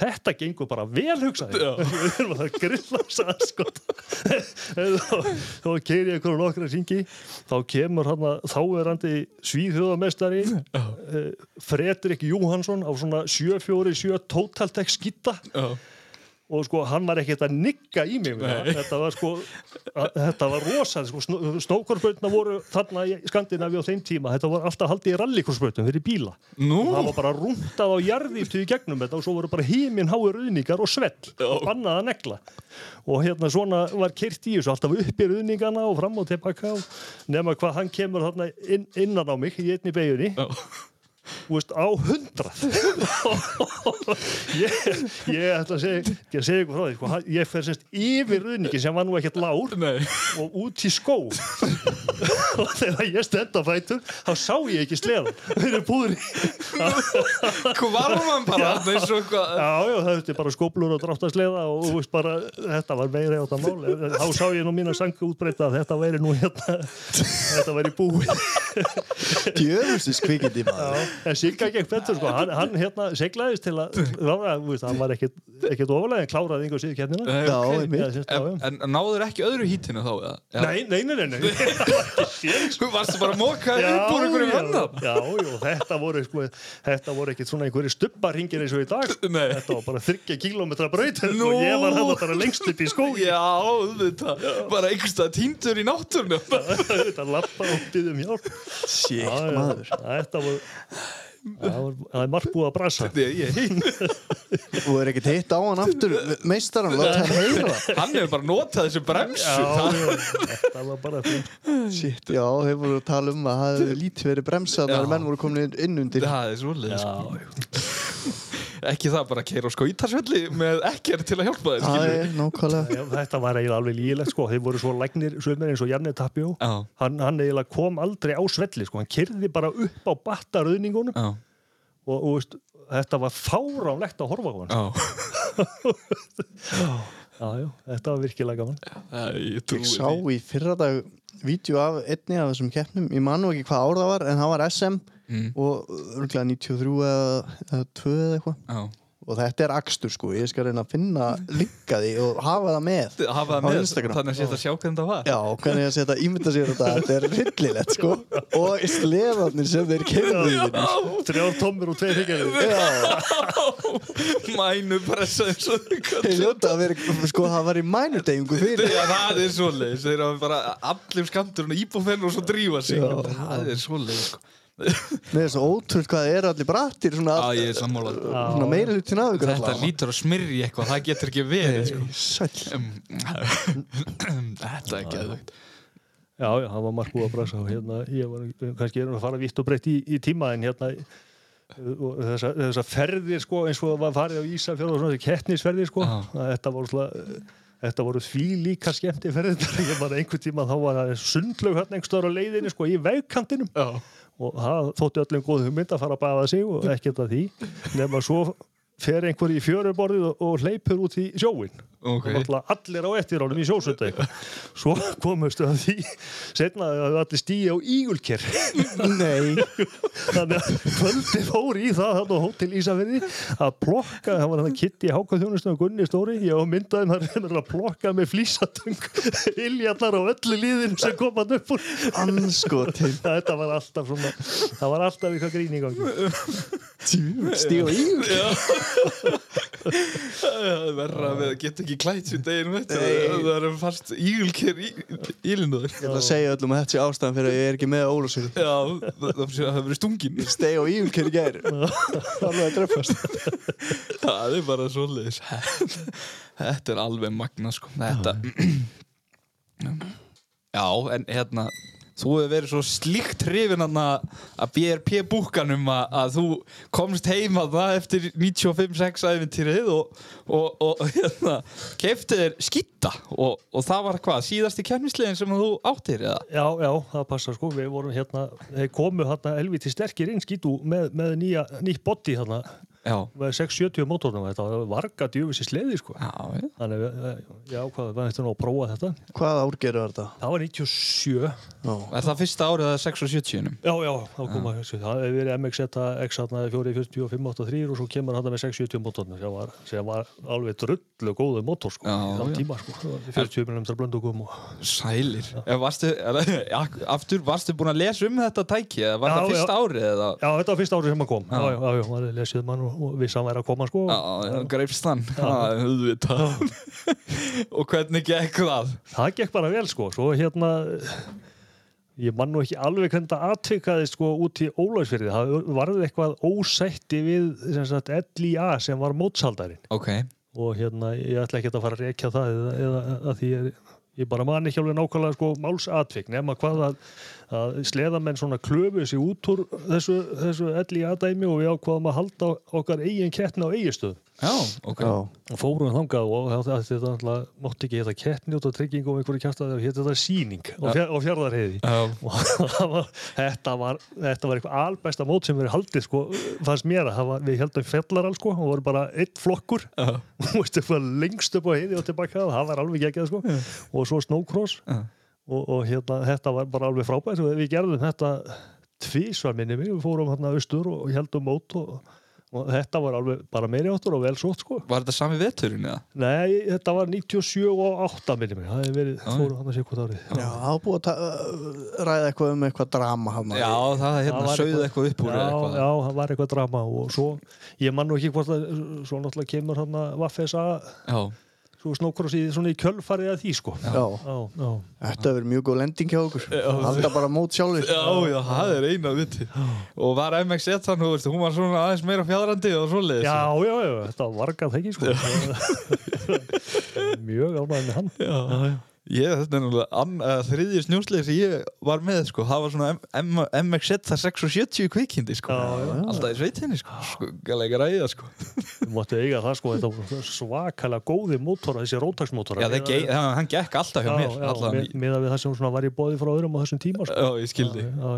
þetta gengur bara vel hugsaði við erum að grilla sann sko. Þá keiri ég einhverju nokkra ringi þá kemur hann að þáverandi svíðhjóðamestari uh, Fredrik Jóhansson á svona 747 Totaltech skitta Já. Og sko hann var ekkert að nigga í mig þetta var sko að, þetta var rosalega sko, snó, snókorsbrautna voru þarna í Skandinavi á þeim tíma. Þetta var alltaf haldið í rallikorsbrautum fyrir bíla. Nú? og það var bara rúntað á jarðýftu í gegnum þetta og svo voru bara híminn háir ruðningar og svell. Og bannað að negla. Og hérna svona var kyrt í þessu alltaf upp í ruðningana og fram og tilbaka og nema hvað hann kemur þarna inn, innan á mig í einni beginni veist, á hundrað. Ég, ég ætla að segja, ég að segja ykkur frá því sko, ég fer semst yfir ruðningin sem var nú ekkert lár Nei. og út í skó. Og þegar ég stend á fætur þá sá ég ekki sleðan fyrir búðri Hvað var man bara? Og já, já, það er bara skóplur og dráttasleða og þú veist bara, þetta var meira átt að mál. Þá sá ég nú mína sangu útbreyta að þetta væri nú hérna þetta væri búið. Djöfusins kvikindi maður. Já, en Sigga gekk betur sko, hann, hann hérna seglaðist til að þú veist, hann var ekkit, ekkit ofalega en kláraði yngur síðu kennina Nei, Já, ok. Já, já, já. En, en náður ekki öðru hítinu þá eða? Já. Nei, nei, nei, nei, nei. Það var ekki séns. Þú varstu bara að móka upp úr einhverjum annan já, já, þetta voru sko, þetta voru ekkit svona einhverju stubbarringir eins og í dag Nei. þetta var bara þryggja kílómetra braut Nú. og ég var hann bara lengst upp í skói Já, þetta, bara einhverstað týndur í náttúrnu þetta lappa og byggðum hjálp Shit Já, já, maður þetta voru það er margt búið að brasa. Og er ekkert hitt á hann aftur Meistaran, láta hann heyra. Hann hefur bara notað þessu bremsu. Það, var bara Shit, já, þeir voru að tala um að það hefði lítið verið bremsað þegar menn voru komin inn undir. Það er svolítið. Ekki það bara að keira á skautasvelli með ekkert til að hjálpa er nákvæmlega. Já, þetta var eiginlega alveg lígilegt sko, þeir voru svo lægnir sömur eins og Janne Tapjó Já. hann, hann eiginlega kom aldrei á svelli sko, hann kyrði bara upp á battaröðningunum Já, og, og veist, þetta var fáránlegt að horfa á hann já, já, já, þetta var virkilega gaman. Æ, ég Ég sá í fyrradag vídeo af einni af þessum keppnum. Ég man nú ekki hvað ár það var en það var SM Mm. og örgulega 93 eða, eða 2 eða eitthvað. Og þetta er akstur sko, ég skal reyna að finna linka því og hafa það með Hafa það Á með, Instagram. þannig að setja sjá hvernig það var. Já, hvernig að setja ímynda sér þetta. Þetta er rillilegt sko. Og sleðarnir sem þeir kemur þrjár tómur og tveir hryggjarnir. Já, Mænu pressa eins og þau þeir ljóta að vera sko, það var í mænudegingu fyrir. Já, það er svoleiðis, þeir eru bara allir skamtur og íbúfenn og svo drífa sig. Já. Það er svoleiðis sko. Nei, svo ótrútt hvað það er allir brattir svona, Já, ég er sammálað svona meira hlutin af ykkur Þetta lítur að smyrja eitthvað, það getur ekki verið sko. Sæll. Um, Þetta er geðvegt já, já, það var margt búið að brasa og hérna, ég var kannski erum að fara vitt og breytt í, í tíma en hérna og þessar þessa ferðir sko eins og það var farið á Ísafjörð og svona kettnisferðir sko að þetta voru svona Þetta voru því líka skemmti ferðir ég var einhver tíma þá var það sundlaug hérna einhverstaðar á leiðinni sko í vegkantinum. Já, og það þótti öllum góð hugmynd að fara að baða sig og ekkert að því nema svo fer einhver í fjöruborðið og, og hleypur út í sjóin ok. Og allir á eftir ánum í eitthvað. Svo komustu að því setna að allir stíja á ígulker Nei, þannig að kvöldi fór í það þannig á Hótel Ísafirði að plokka, það var hann að kitti í hákaþjónustum og Gunni Stóri, ég var myndaðum er að plokka með flísatung iljarnar á öllu líðinu sem kom hann upp úr. Anskotin þetta var alltaf svona það var alltaf eitthvað grín í gangi. Stíg og ígur Það er verra að við getum ekki klætt sér deginum þetta Það er fast ígulker í ílinduður Ég ætla að segja öllum að þetta sé ástæðan fyrir að ég er ekki með Ólafsfjörði Já, það hefur verið stungin Steg og ígur í gær. Alveg að dröfast Það er bara svoleiðis. Þetta er alveg magna sko. Þetta Já, en hérna Þú hefur verið svo slíkt hrifin að BRP búkanum að, þú komst heima það eftir 95-6 æfintýrið og, og, og hérna, kefti þér skitta og, og það var hvað, síðasti kemnislegin sem þú áttir eða? Já, já, það passar sko, við vorum hérna, þeir komu hérna helviti sterkir inn skítu með, með nýja, nýtt body hérna, með 670 mótornum, þetta var varga djöfisir sleði sko. já, já. Þannig, eh, já, hvað, hvað þetta nú að prófa þetta? Hvað árgerðu var þetta? Það var 97, Já. Er það fyrsta árið að 6 og 70? já, já, þá koma þessu, það hefur verið MX X hérna 440 og 583 og svo kemur hann með 670 mótornum, sem var, sem var alveg drullu góðu mótor sko, í þann tíma sko, 40 minnum þar blöndugum og Sælir. Varstu, aftur, varstu búin að lesa um þetta tæki? eða Var Já, það fyrsta árið eða? Já, þetta var fyrsta árið sem hann kom. Já. Já, já, já, já maður lesið mann og, og vissi að hann væri að koma, sko. Já, greifst hann. Auðvitað. og hvernig gekk það? Það gekk bara vel, sko. Svo hérna, ég man nú ekki alveg hvernig það atvikaði, sko, út í Ólafsfyrði. Það varði eitthvað ósætti við, sem sagt, LIA sem var mótsaldarinn. Ok. Og hérna, ég ætla ekki að fara að rekja það eða, eða að því ég, ég bara man ekki alveg nákvæmlega, sko, málsatvik, nema hvað að, að sleðamenn svona klöfu sig út úr þessu, þessu LIA dæmi og við ákvaðum að halda okkar eigin kettna á eigistöðum. Já, ok. Já, og fórum þangað og þetta mátti ekki þetta kettnjóta trygging og einhverju kjartaði og hétt þetta síning á, fjár, á fjardarheiði Já, og var, þetta var þetta var eitthvað albesta mót sem verið haldið sko, fannst mér að var, við heldum fellaral sko, og voru bara einn flokkur. Já, og veistu, eitthvað lengst upp á heiði og tilbaka það var alveg geggjað sko. Og svo snowcross. Já. og, og hérna, þetta var bara alveg frábært. Og við gerðum þetta tvísvar minni mig, við fórum hérna austur og heldum mót og, og þetta var alveg bara meiri áttur og vel sótt sko var þetta sami veturinn eða? Nei, þetta var 97 og 8 minni mig, það hefur verið, Já. fórum hann að sé hvað árið já, það var búið að ræða eitthvað um eitthvað drama hann Já, það hérna sögðu eitthvað upp úr já, eða eitthvað. já, það var eitthvað drama og svo, ég man nú ekki hvort að svo náttúrulega kemur hann að Vaffesa Já, svo snókross í svona í kjölfarið að því sko. Já, já, já. þetta verið mjög góð lending hjá okkur. Halda bara mót sjálfur Já, já, það er eina viti. Og var MX1 þannig, þú veist, hún var svona aðeins meira fjadrandi og svoleiðis. Já, já, já, þetta var vargað þekki sko. Mjög ánægð með hann. Já, já Ég, þetta er náttúrulega ann- uh, þriðji snjósleik sem ég var með, sko, það var svona M M MX1 það 670 kvikindi, sko. Já, já. Alltaf í sveitinni, sko, sko, gælega ræða, sko. Þú máttu eiga það sko, þetta svakalega góði mótora, þessi rótaksmótora Já, það ge- hann gekk alltaf hjá mér, allan með, með við það sem var í bóði frá öðrum á þessum tíma sko. Já, ég skildi. Já,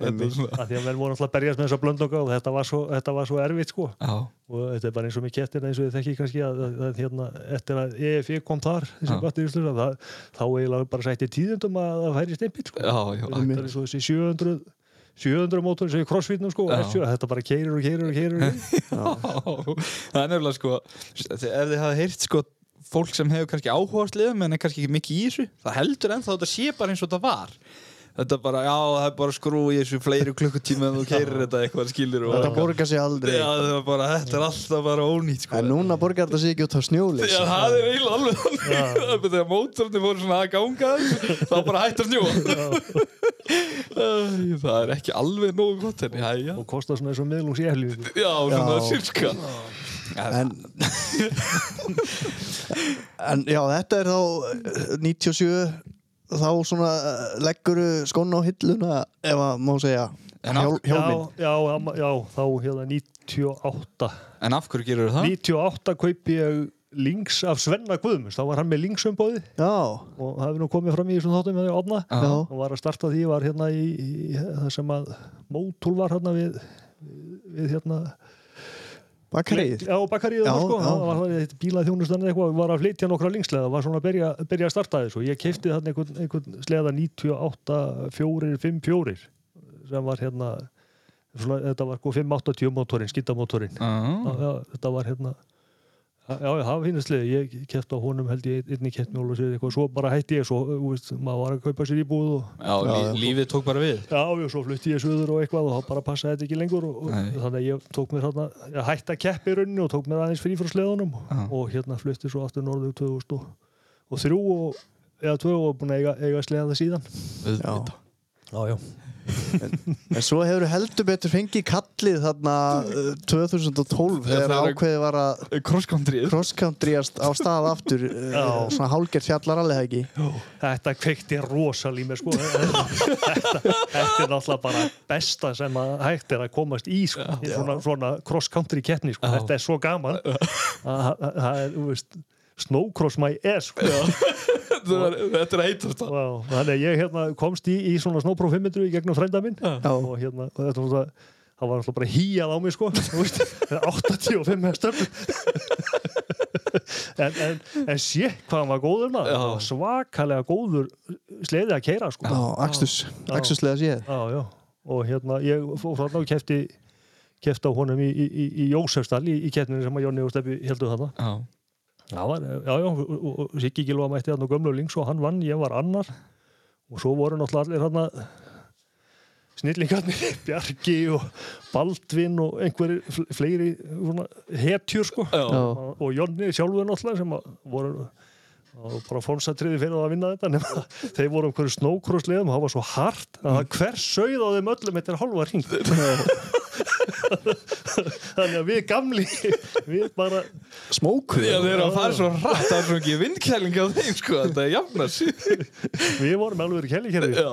Að því að menn voru alltaf að berjast með þessa blöndunga og þetta var svo, þetta var svo erfitt sko. Já, og þetta er bara eins og með kettina eins og þið þekki kannski að, að, að hérna, eftir að EFI kom þar þessi batteríslur, það, þá eiginlega bara sætti tíðundum að það færi stimpill sko. þetta er og þessi 700 700 mótor sem í crossfitnum sko, Já. F7, þetta bara keirir og keirir og keirir það er nefnilega sko ef þið hafa heyrt sko fólk sem hefur kannski áhuga á sliðum en er kannski ekki mikið í þessu það heldur ennþá að þetta sé bara eins og þetta var þetta bara, já, það er bara skrú í þessu fleiri klukkutíma en þú keirir þetta eitthvað skilur og Þetta borgar sig aldrei. Já, það er bara, þetta er alltaf bara ónýtt sko. En núna borgar þetta sig ekki út á snjólis Já, það er eiginlega alveg þannig. Þegar mótorni voru svona að ganga þá bara hætti að snjóa. Það er ekki alveg nógu gott en já, já, og kostar svona eins og miðlungs í efli já, svona sirka. En En já, þetta er þá eh, 97 þá svona leggur skóna á hilluna ef að má segja Hjál, hjálminn já, já, já, já, þá hérna 98 En af hverju gerur það? 98 kaupi ég links af Svenna Guðmunds, þá var hann með linksumbóði og það hefur nú komið fram í þessum þáttum með því opna. Já, og var að starta því var hérna í, í það sem að mótul var hérna við, við hérna bakarið já, bakkaríðu Já, var sko, það var bílað þjónustan eitthvað, var að flytja nokkra linkslega var svona að byrja, byrja að starta þessu. Ég keipti þarna einhvern, einhvern sleða 98 4, 5, 4 sem var hérna svona, þetta var sko 580 mótorinn, skittamótorinn Ah. já, já, þetta var hérna já, já, það var finnastlega, ég kefti á honum held ég einni keppni og eitthvað, svo bara hætti ég svo, þú veist, maður var að kaupa sér íbúð og Já, lí, já. lífið tók bara við Já, já, svo flutti ég suður og eitthvað og þá bara passaði þetta ekki lengur og, og þannig að ég tók mér þarna, ég hætti að keppi í rauninni og tók mér aðeins frí frá sleðunum Já. og hérna flutti svo aftur norður 2003 og eða 2 og búin að eiga, eiga sleða það síðan Auðvitað. Já, já En svo hefur heldur betur fengið kallið þarna uh, 2012 þegar þegar- ákveðið var að Cross country. cross-countryast á stað aftur uh, svona hálgert fjallaralli það ekki? Þetta kveikti rosal í mér sko. Þetta, þetta er náttúrulega bara besta sem að hægt er að komast í sko, svona, svona cross-country keppni sko. Já. þetta er svo gaman. Að að- það er, þú veist snowcross my ass sko. Þetta er- að Vá, þannig að ég hérna, komst í, í svona Snowpro 500 í gegnum frænda minn. Já. og hérna, og þetta var svona það var alltaf bara hýjað á mig sko þú veist, 85 hestur en, en, en sé hvað hann var góður maður. Svakalega góður sleiði að keira sko. Já, Axtus, Axtuslega séð. Já, já. og hérna ég fór þarna og kefti kefti á honum í, í, í, í í, í keppninu sem að Jónni og Steppi heldur þarna var, já, já, og, og, og Siggi Gilva mætti þarna á gömlu links og hann vann, ég var annar. Og svo voru náttúrulega allir þarna snillingarnir, Bjarki og Baldvin og einhverjir fl- fleiri svona, hetjur sko. Já, og, og Jonni sjálfur náttúrulega sem að voru og bara fónsatriði fyrir að vinna þetta nema þeir voru um hverju snókrossliðum og það var svo hart að það hver sögð á þeim öllum þetta er halva ring þannig að við gamli við bara Smóku Já, þeir eru að fara svo rætt Það er svo ekki vindkæling á þeim sko Þetta er jafnar við vorum alveg í kellikerfi Já,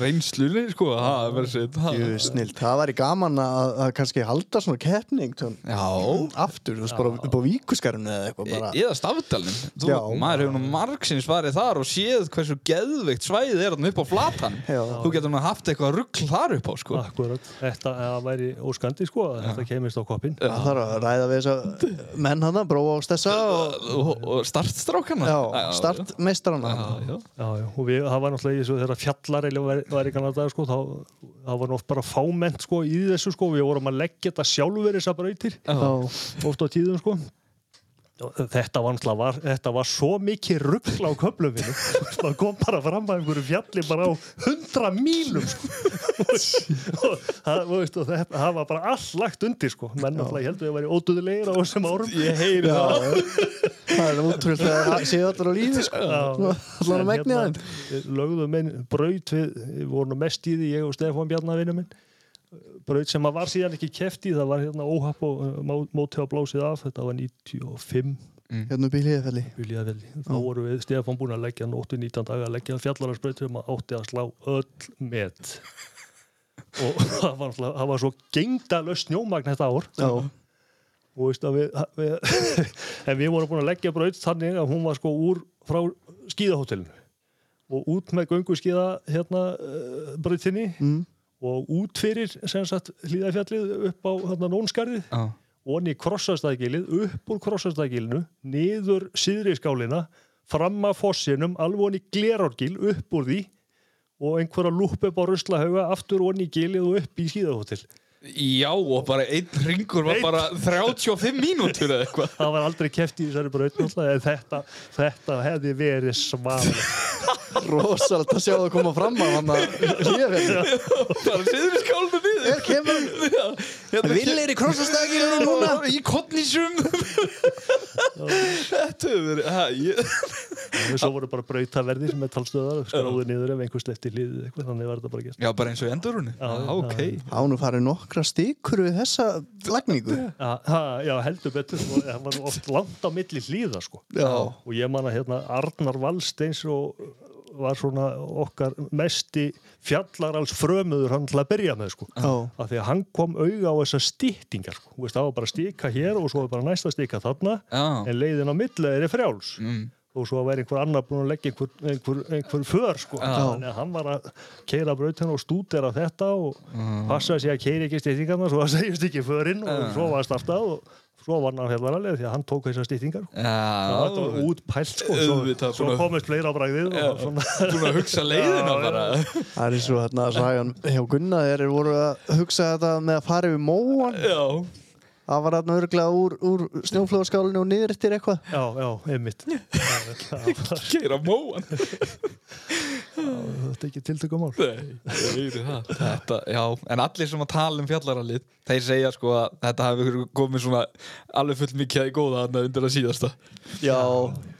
reynslunni sko Það það væri gaman að, að kannski halda svona keppning aftur, þú veist, bara upp á víkuskarinu eða eitthvað bara. Eða stafdalinn. Maður hefur nú margsins farið þar og séð hversu geðveikt svæðið er upp á flatan. Já. Þú getur nú haft eitthvað rugl þar upp á sko. Akkurat, þetta það væri óskandi sko að þetta kemist á koppin það þarf að ræða við þessa menn hana, bróa á stessa og startstrákana. Já, og við, það var náttúrulega í þessu þegar fjallareli var, var í kannan dag sko, þá var oft bara fámennt sko í þessu sko, við vorum að leggja þetta sjálfur þessar brautir, Já, oft á tíðum sko þetta var var, þetta var svo mikið ruggla á köflum mínum. Það kom bara fram að einhverju fjalli bara á hundra mílum sko. og það, það var bara allt lagt undir sko, menn náttúrulega heldur að væri ódöðulegir á þessum árum. Ég heyri það. Það er útrúlega þegar séu allir á lífi sko. allar að megni hérna, við lögðum einn braut við, vorum mest í því, ég og Stefán Bjarnavinu minn braut sem að var síðan ekki keft í það var hérna óhapp og uh, mótið á blásið af þetta var 95 hérna upp í hlýðafelli vilja vel þá voru við Stefán búin að leggja nóttu 19 daga að leggja fjallararsbraut sem að átti að slá öll met. Og það var, það var svo gengdalöst snjómagn þetta ár. Já, og veist að við, við en við vorum búin að leggja braut þannig að hún var sko úr frá skíðahótelinu. Og út með göngu skíða hérna uh, brautinni. Mm. Og út fyrir hlýðafjallið upp á nónskarðið Já. og onni krossastæðgilið upp úr krossastæðgilinu niður síðri skálina fram að fossinum alveg onni glerárgil upp úr því og einhverja lúpp upp á ruslahauga aftur onni gilið og upp í skíðahótel Já, og bara einn ringur var bara 35 mínútur eða eitthvað. Það var aldrei keft í þessari braut þetta, þetta hefði verið svaðalegt. Rosalegt að sjá það koma fram á hann að hlýðafelli Bara siður skálinu niður. Er kemur Hérna Villir í krossastæðgilinu núna. Í kottnísum Þetta hefur verið ha, ég, og svo voru bara brautaverðir með talstöðar skráðu niður ef einhver sleppti hlýðið eitthvað þannig var þetta bara gert. Já, bara eins og í endurunni. Já, Já, ok. Án og farið nokkra stikur við þessa lagningu. Já, heldur betur og það var oft langt á milli hlýða sko. Já. og ég man að hérna Arnar Valsteins og var svona okkar mesti fjallarals frömuður hann til að byrja með sko. Já. af því að hann kom auga á þessar stýttingar sko. Þú veist, það var bara stíka hér og svo var bara næsta stíka þarna Já. en leiðin á milli er frjáls Mm. og svo væri einhver annar búin að leggja einhver, einhver, einhver för sko. Já. þannig að hann var að keira brautina og stúdera þetta og Mm. passa sig að keira ekki stýttingarna svo að segjast ekki förinn og svo var startað og svo var hann fjallaralið því að hann tók þessar stýttingar það var Já, útpælt sko. svo, Auðvitað, svo að- komist fleira á bragðið og svona að hugsa leiðina bara. Það er eins og hérna sagan hjá Gunna þeir eru voru að hugsa þetta með að fara yfir móan Já, Það var hérna örglega úr, úr snjóflóðskálinu og niður eftir eitthvað. Já, já, einmitt. Það var keira móan. Þetta er ekki tiltökumál. Nei, ég heyri það. Þetta, Já, en allir sem að tala um fjallaralið þeir segja sko að þetta hafi verið komið svona alveg full mikið í góða þarna undir að síðasta. Já,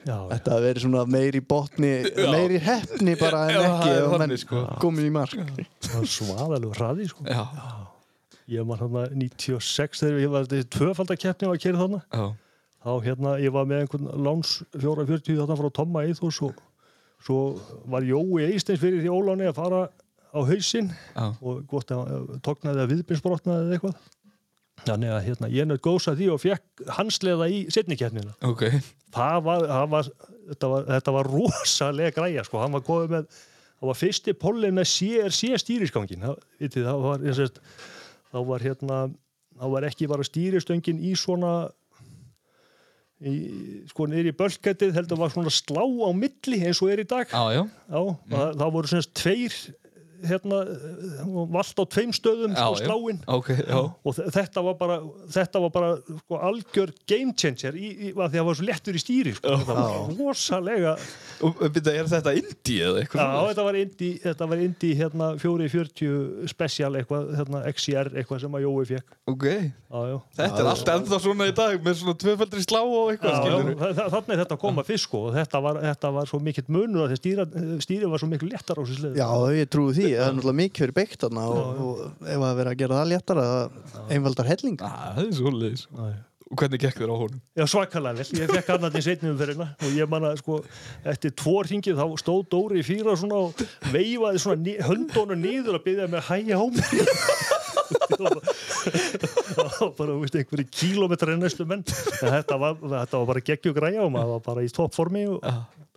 já, þetta hafi verið svona meiri botni Já. meiri heppni bara en Já, ekki það er þannig, sko. komið í mark. Það svaðalegu hraði sko. Já, ég var hérna 96 þegar ég var þetta tvöfaldakeppni að kera þarna. Já, þá hérna ég var með einhvern láns 440 þarna frá Tomma Eithos og svo var Jói Eisteins fyrir því Óláni að fara á hausinn já, og gott að uh, tóknaði að viðbyrnsbrotnaði eða eitthvað. Þannig að hérna, ég nödd gósa því og fekk hansleða í setnikeppnina ok. Það var, var, þetta var þetta var rosalega græja sko. hann var góð með það var fyrsti pollin með CRC stýriskangin það, það var ég sést, þá var hérna þá var ekki bara stýristöngin í svona í, sko niður í bölkættið heldur var svona slá á milli eins og er í dag. Já, já, Já, það, það voru semst tveir hérna, vald á tveim stöðum já, sko, já. sláin. Ok, já. Og þe- þetta var bara, þetta var bara sko, algjör game changer í, í, að því að það var svo lettur í stýri sko. þetta var rosalega er þetta indie eða já, eitthvað? þetta var indi, þetta var indi hérna 440 special eitthvað, hérna XCR eitthvað sem að Jói fekk Ok, já, já. þetta er allt ennþá svona í dag með svona tvöfaldri slá og eitthvað, Já, já, þannig er þetta að koma fyrst sko og þetta var, þetta var svo mikill munur að stýri var svo mikil lettar á þessu slið Já, ég trúi því mikið, það er náttúrulega mikið fyrir beikt þarna og, og ef að vera að gera það léttara það einfaldar helling Ah, Það er svoleiðis Og hvernig gekk þér á honum? Já, svakalega vel. Ég fekk annað í setnum fyrir hérna og ég manna, sko, eftir tvo ringið þá stóð Dóri í fýra svona og veifaði svona höndónu niður að byggja með að hæja á það var bara, þú veist, einhverju kílómetrar næstu menn. En Þetta var, þetta var bara geggju græja og maður var bara í toppformi og...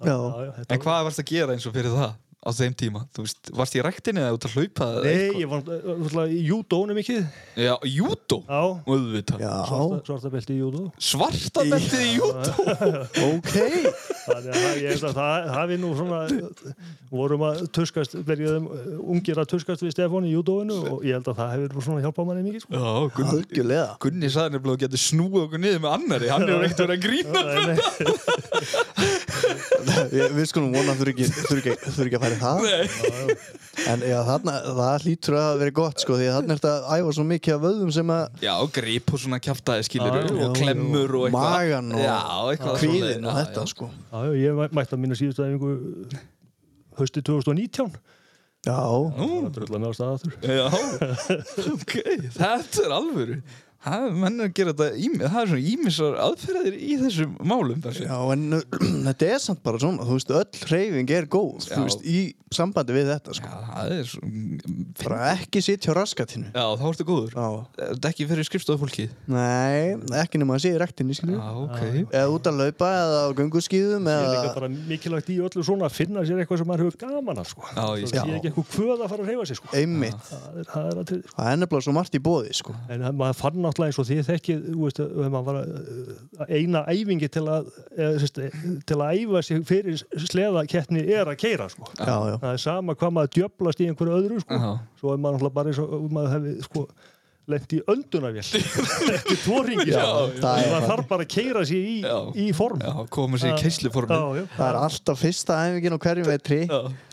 Já. þetta En hvað varst að gera eins og fyrir það á þeim tíma? Þú veist, varst í ræktinni eða út að hlaupa eða Nei, eitthvað? ég var náttúrulega í júdónu mikið. Já, júdó? Já, Auðvitað Já, svarta, svarta belti í júdó. Svarta beltið í júdó? ok Þannig að það- ég held að það hafi nú svona vorum að tuskast, verðum ungir að tuskast við Stefán í júdóinu og ég held að það hefur svona hjálpað manni mikið sko. Já, Gunni, Gunni sagði nefnilega að getur snúið okkur niður með annari Hann hefur ekkert verið að grína Ég- við skulum vona færi það? Nei. en já, þarna, það hlýtur að vera gott sko, því að þarna er þetta að æfa svo mikið af vöðum sem að Já, grip og svona kjaftaði skilur já, og klemmur og eitthvað. magan og eitthvað kvíðin og þetta sko. Já, já, ég mæ- mætti að minna síðustu æfingu hösti 2019 já, það er dröðlega með á staðatur Já, ok, þetta er alvöru menn að gera þetta ími, það er svona ímisar aðferðir í þessum málum þessi. já, en þetta er samt bara svona, þú veist, öll hreyfing er góð, Já. þú veist, í sambandi við þetta sko, Já, það er svo bara ekki sitt hjá raskatinu Já, þá ertu góður. Já, Þetta er ekki fyrir skrifstofufólkið? Nei, ekki nema að sé í rektinni, Já, ok. Eða út að laupa eða á gönguskíðum Ég er líka eða bara mikilvægt í öllu svona að finna sér eitthvað sem maður hefur gaman af sko. Já, ég sé ekki eitthvað náttúrulega eins og því þekkið, þú veist, ef maður var að eina æfingi til að, eða, sérst, til að æfa sig fyrir sleðakeppni er að keira, sko. já, já, Það er sama hvað maður djöblast í einhverju öðru, sko. Já. Svo er maður náttúrulega bara eins og maður hefði, sko, lent í öndunavél eftir tvo ringi, Já, sko. það þarf bara að keira sig í, í form. Já, koma sér í keisluformi það er alltaf fyrsta æfingin á hverju metri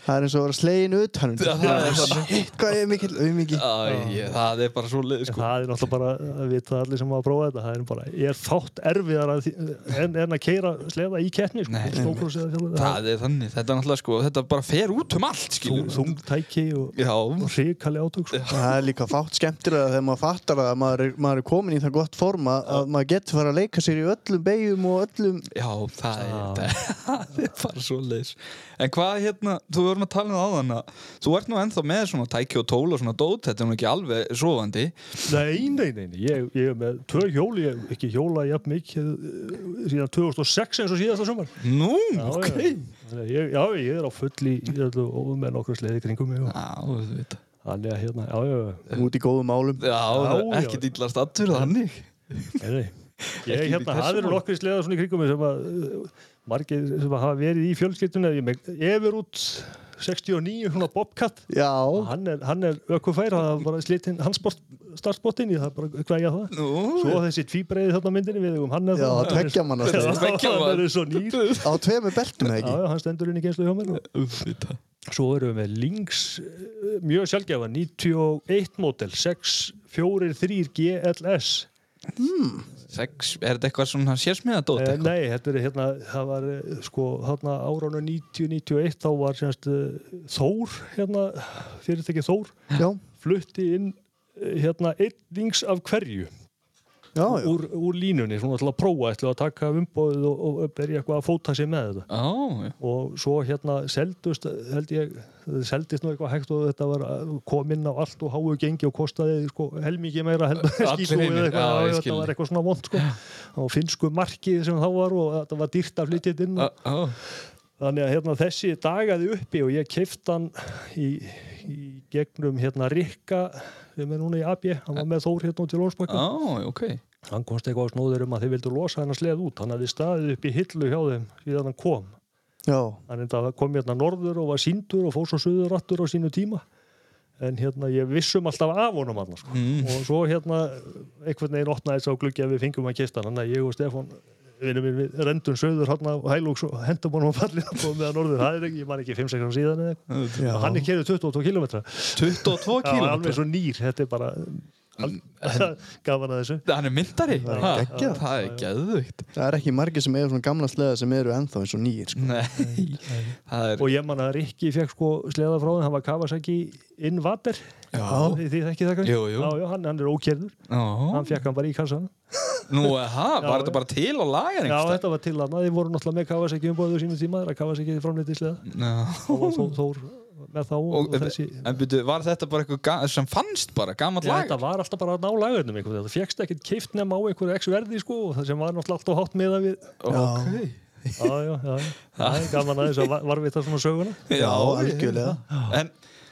það er eins og að vera slegin utan er shit, hvað er mikil auðmiki Já, ég, það er bara svo leið sko. Það er náttúrulega bara að vita allir sem hafa að prófa þetta. Það er bara, er fátt erfiðar en, en að keira sleða í keppni sko, Það er þannig, þetta er náttúrulega sko Þetta bara fer út um allt, þungtæki og, hrikali átök sko. það er líka fátt skemmtilega þegar maður fattar að maður er, maður er komin í það gott forma að maður getur fara að leika sér í öllum beigjum og öllum já, það er, Já. það er bara svo leið En hvað hérna, þú vorum að tala um það áðan að Þú ert nú ennþá með svona tæki og tól og svona dót Þetta er nú ekki alveg sofandi Nei, nei, nei, nei. Ég, ég er með tvö hjóli, ég hef ekki hjóla jafn mikið eh, síðan 2006 eins og síðasta sumar Nú, Já, ok Ég, já, ég er á fulli í öllu og með nokkru sleði kringum mig og Já, þú veit þannig að hérna, já, já, já, út í góðum málum Já, Já, já. ekki dýllast aftur þannig. Ég, í hérna, það eru máli. nokkri sleða svona í kringum mig sem að uh, margir sem að hafa verið í fjölskyldunni ég með yfir út 69, svona Bobcat já, hann er, hann er ökufær, það er bara slitinn hans startspottin, ég það er bara að græja það Nú, svo þessi tvíbreiði þarna myndinni við um hann er já, það- tveggja manna Já. Tveggja hann mann. er svo nýr á tveimu beltum ekki já, hann stendur inn í geinslu hjá mér og. Svo erum við með Lynx eh, mjög sjálfgefa, 91 mótel 643 GLS Sex, er þetta eitthvað svona sérsmiða dót eh, eitthvað? Nei, þetta er hérna það var eh, sko hérna áranu 90-91 þá var semst Þór hérna, fyrirtæki Þór já, flutti inn hérna einn Lynx af hverju já, já, úr, úr línunni, svona til að prófa ætlu að taka umbóðið og, og byrja eitthvað að fóta sig með þetta. Já, já. og svo hérna seldust held ég, seldist nú eitthvað hægt og þetta var að kom inn á allt og háu gengi og kostaði sko helmingi meira skítlúið hinir, eitthvað, þetta var eitthvað svona vond sko. Á finsku markið sem þá var og þetta var dýrt að flytja þetta inn og, já. Þannig að hérna þessi dagaði uppi og ég keift hann í, í gegnum hérna Rikka sem er núna í AB, hann var með Þór hérna út til Lónsbakka. Já, ok. Hann komst eitthvað á snóður um að þeir vildu losa hann að sleð út. Hann hafði staðið upp í hillu hjá þeim síðan hann kom. Já, hann enda kom hérna norður og var síndur og fór svo suður aftur á sínu tíma. En hérna ég vissum alltaf af honum hann sko. Mm. og svo hérna einhvern veginn opnaði þess á gluggi að við fengum að kista hann. Þannig að ég og Stefán vinur minn, við rendum söður hann á hælúks og hendum honum á fallin og komum með hann norður, það er ekki, ég man ekki 5-6 ára síðan eða eitthvað. já. og hann er kerið 22 km 22 alveg kílómetrar svo nýr, þetta er bara gaman að þessu Hann er myndari er Ha, geggjað. Það er geðvögt Það er ekki margir sem eru svona gamla sleða sem eru ennþá eins og nýjir sko. Nei, það er og ég man að Rikki fekk sko sleða frá þeim, hann var Kawasaki Invader Já. þekki það. Já, já, hann, hann er ókjærður, Já. hann fekk hann bara í kassan Nú, ha, Já, var þetta bara til á lagar já, þetta var til hann, þið voru náttúrulega með Kawasaki umbóðu sínum tíma, þegar Kawasaki framleiti sleða Já. og Þór, með þá og, Og, þessi en byrju, var þetta bara eitthvað sem fannst bara, gammal Já, lag? þetta var alltaf bara að ná lagarnum veginn, það fegst ekkert keift nema á einhverju x verði sko, og það sem var náttúrulega alltaf hátt með að við Ok. já, já, já, já, það er gaman að þess að var við það svona söguna? Já, algjörlega. En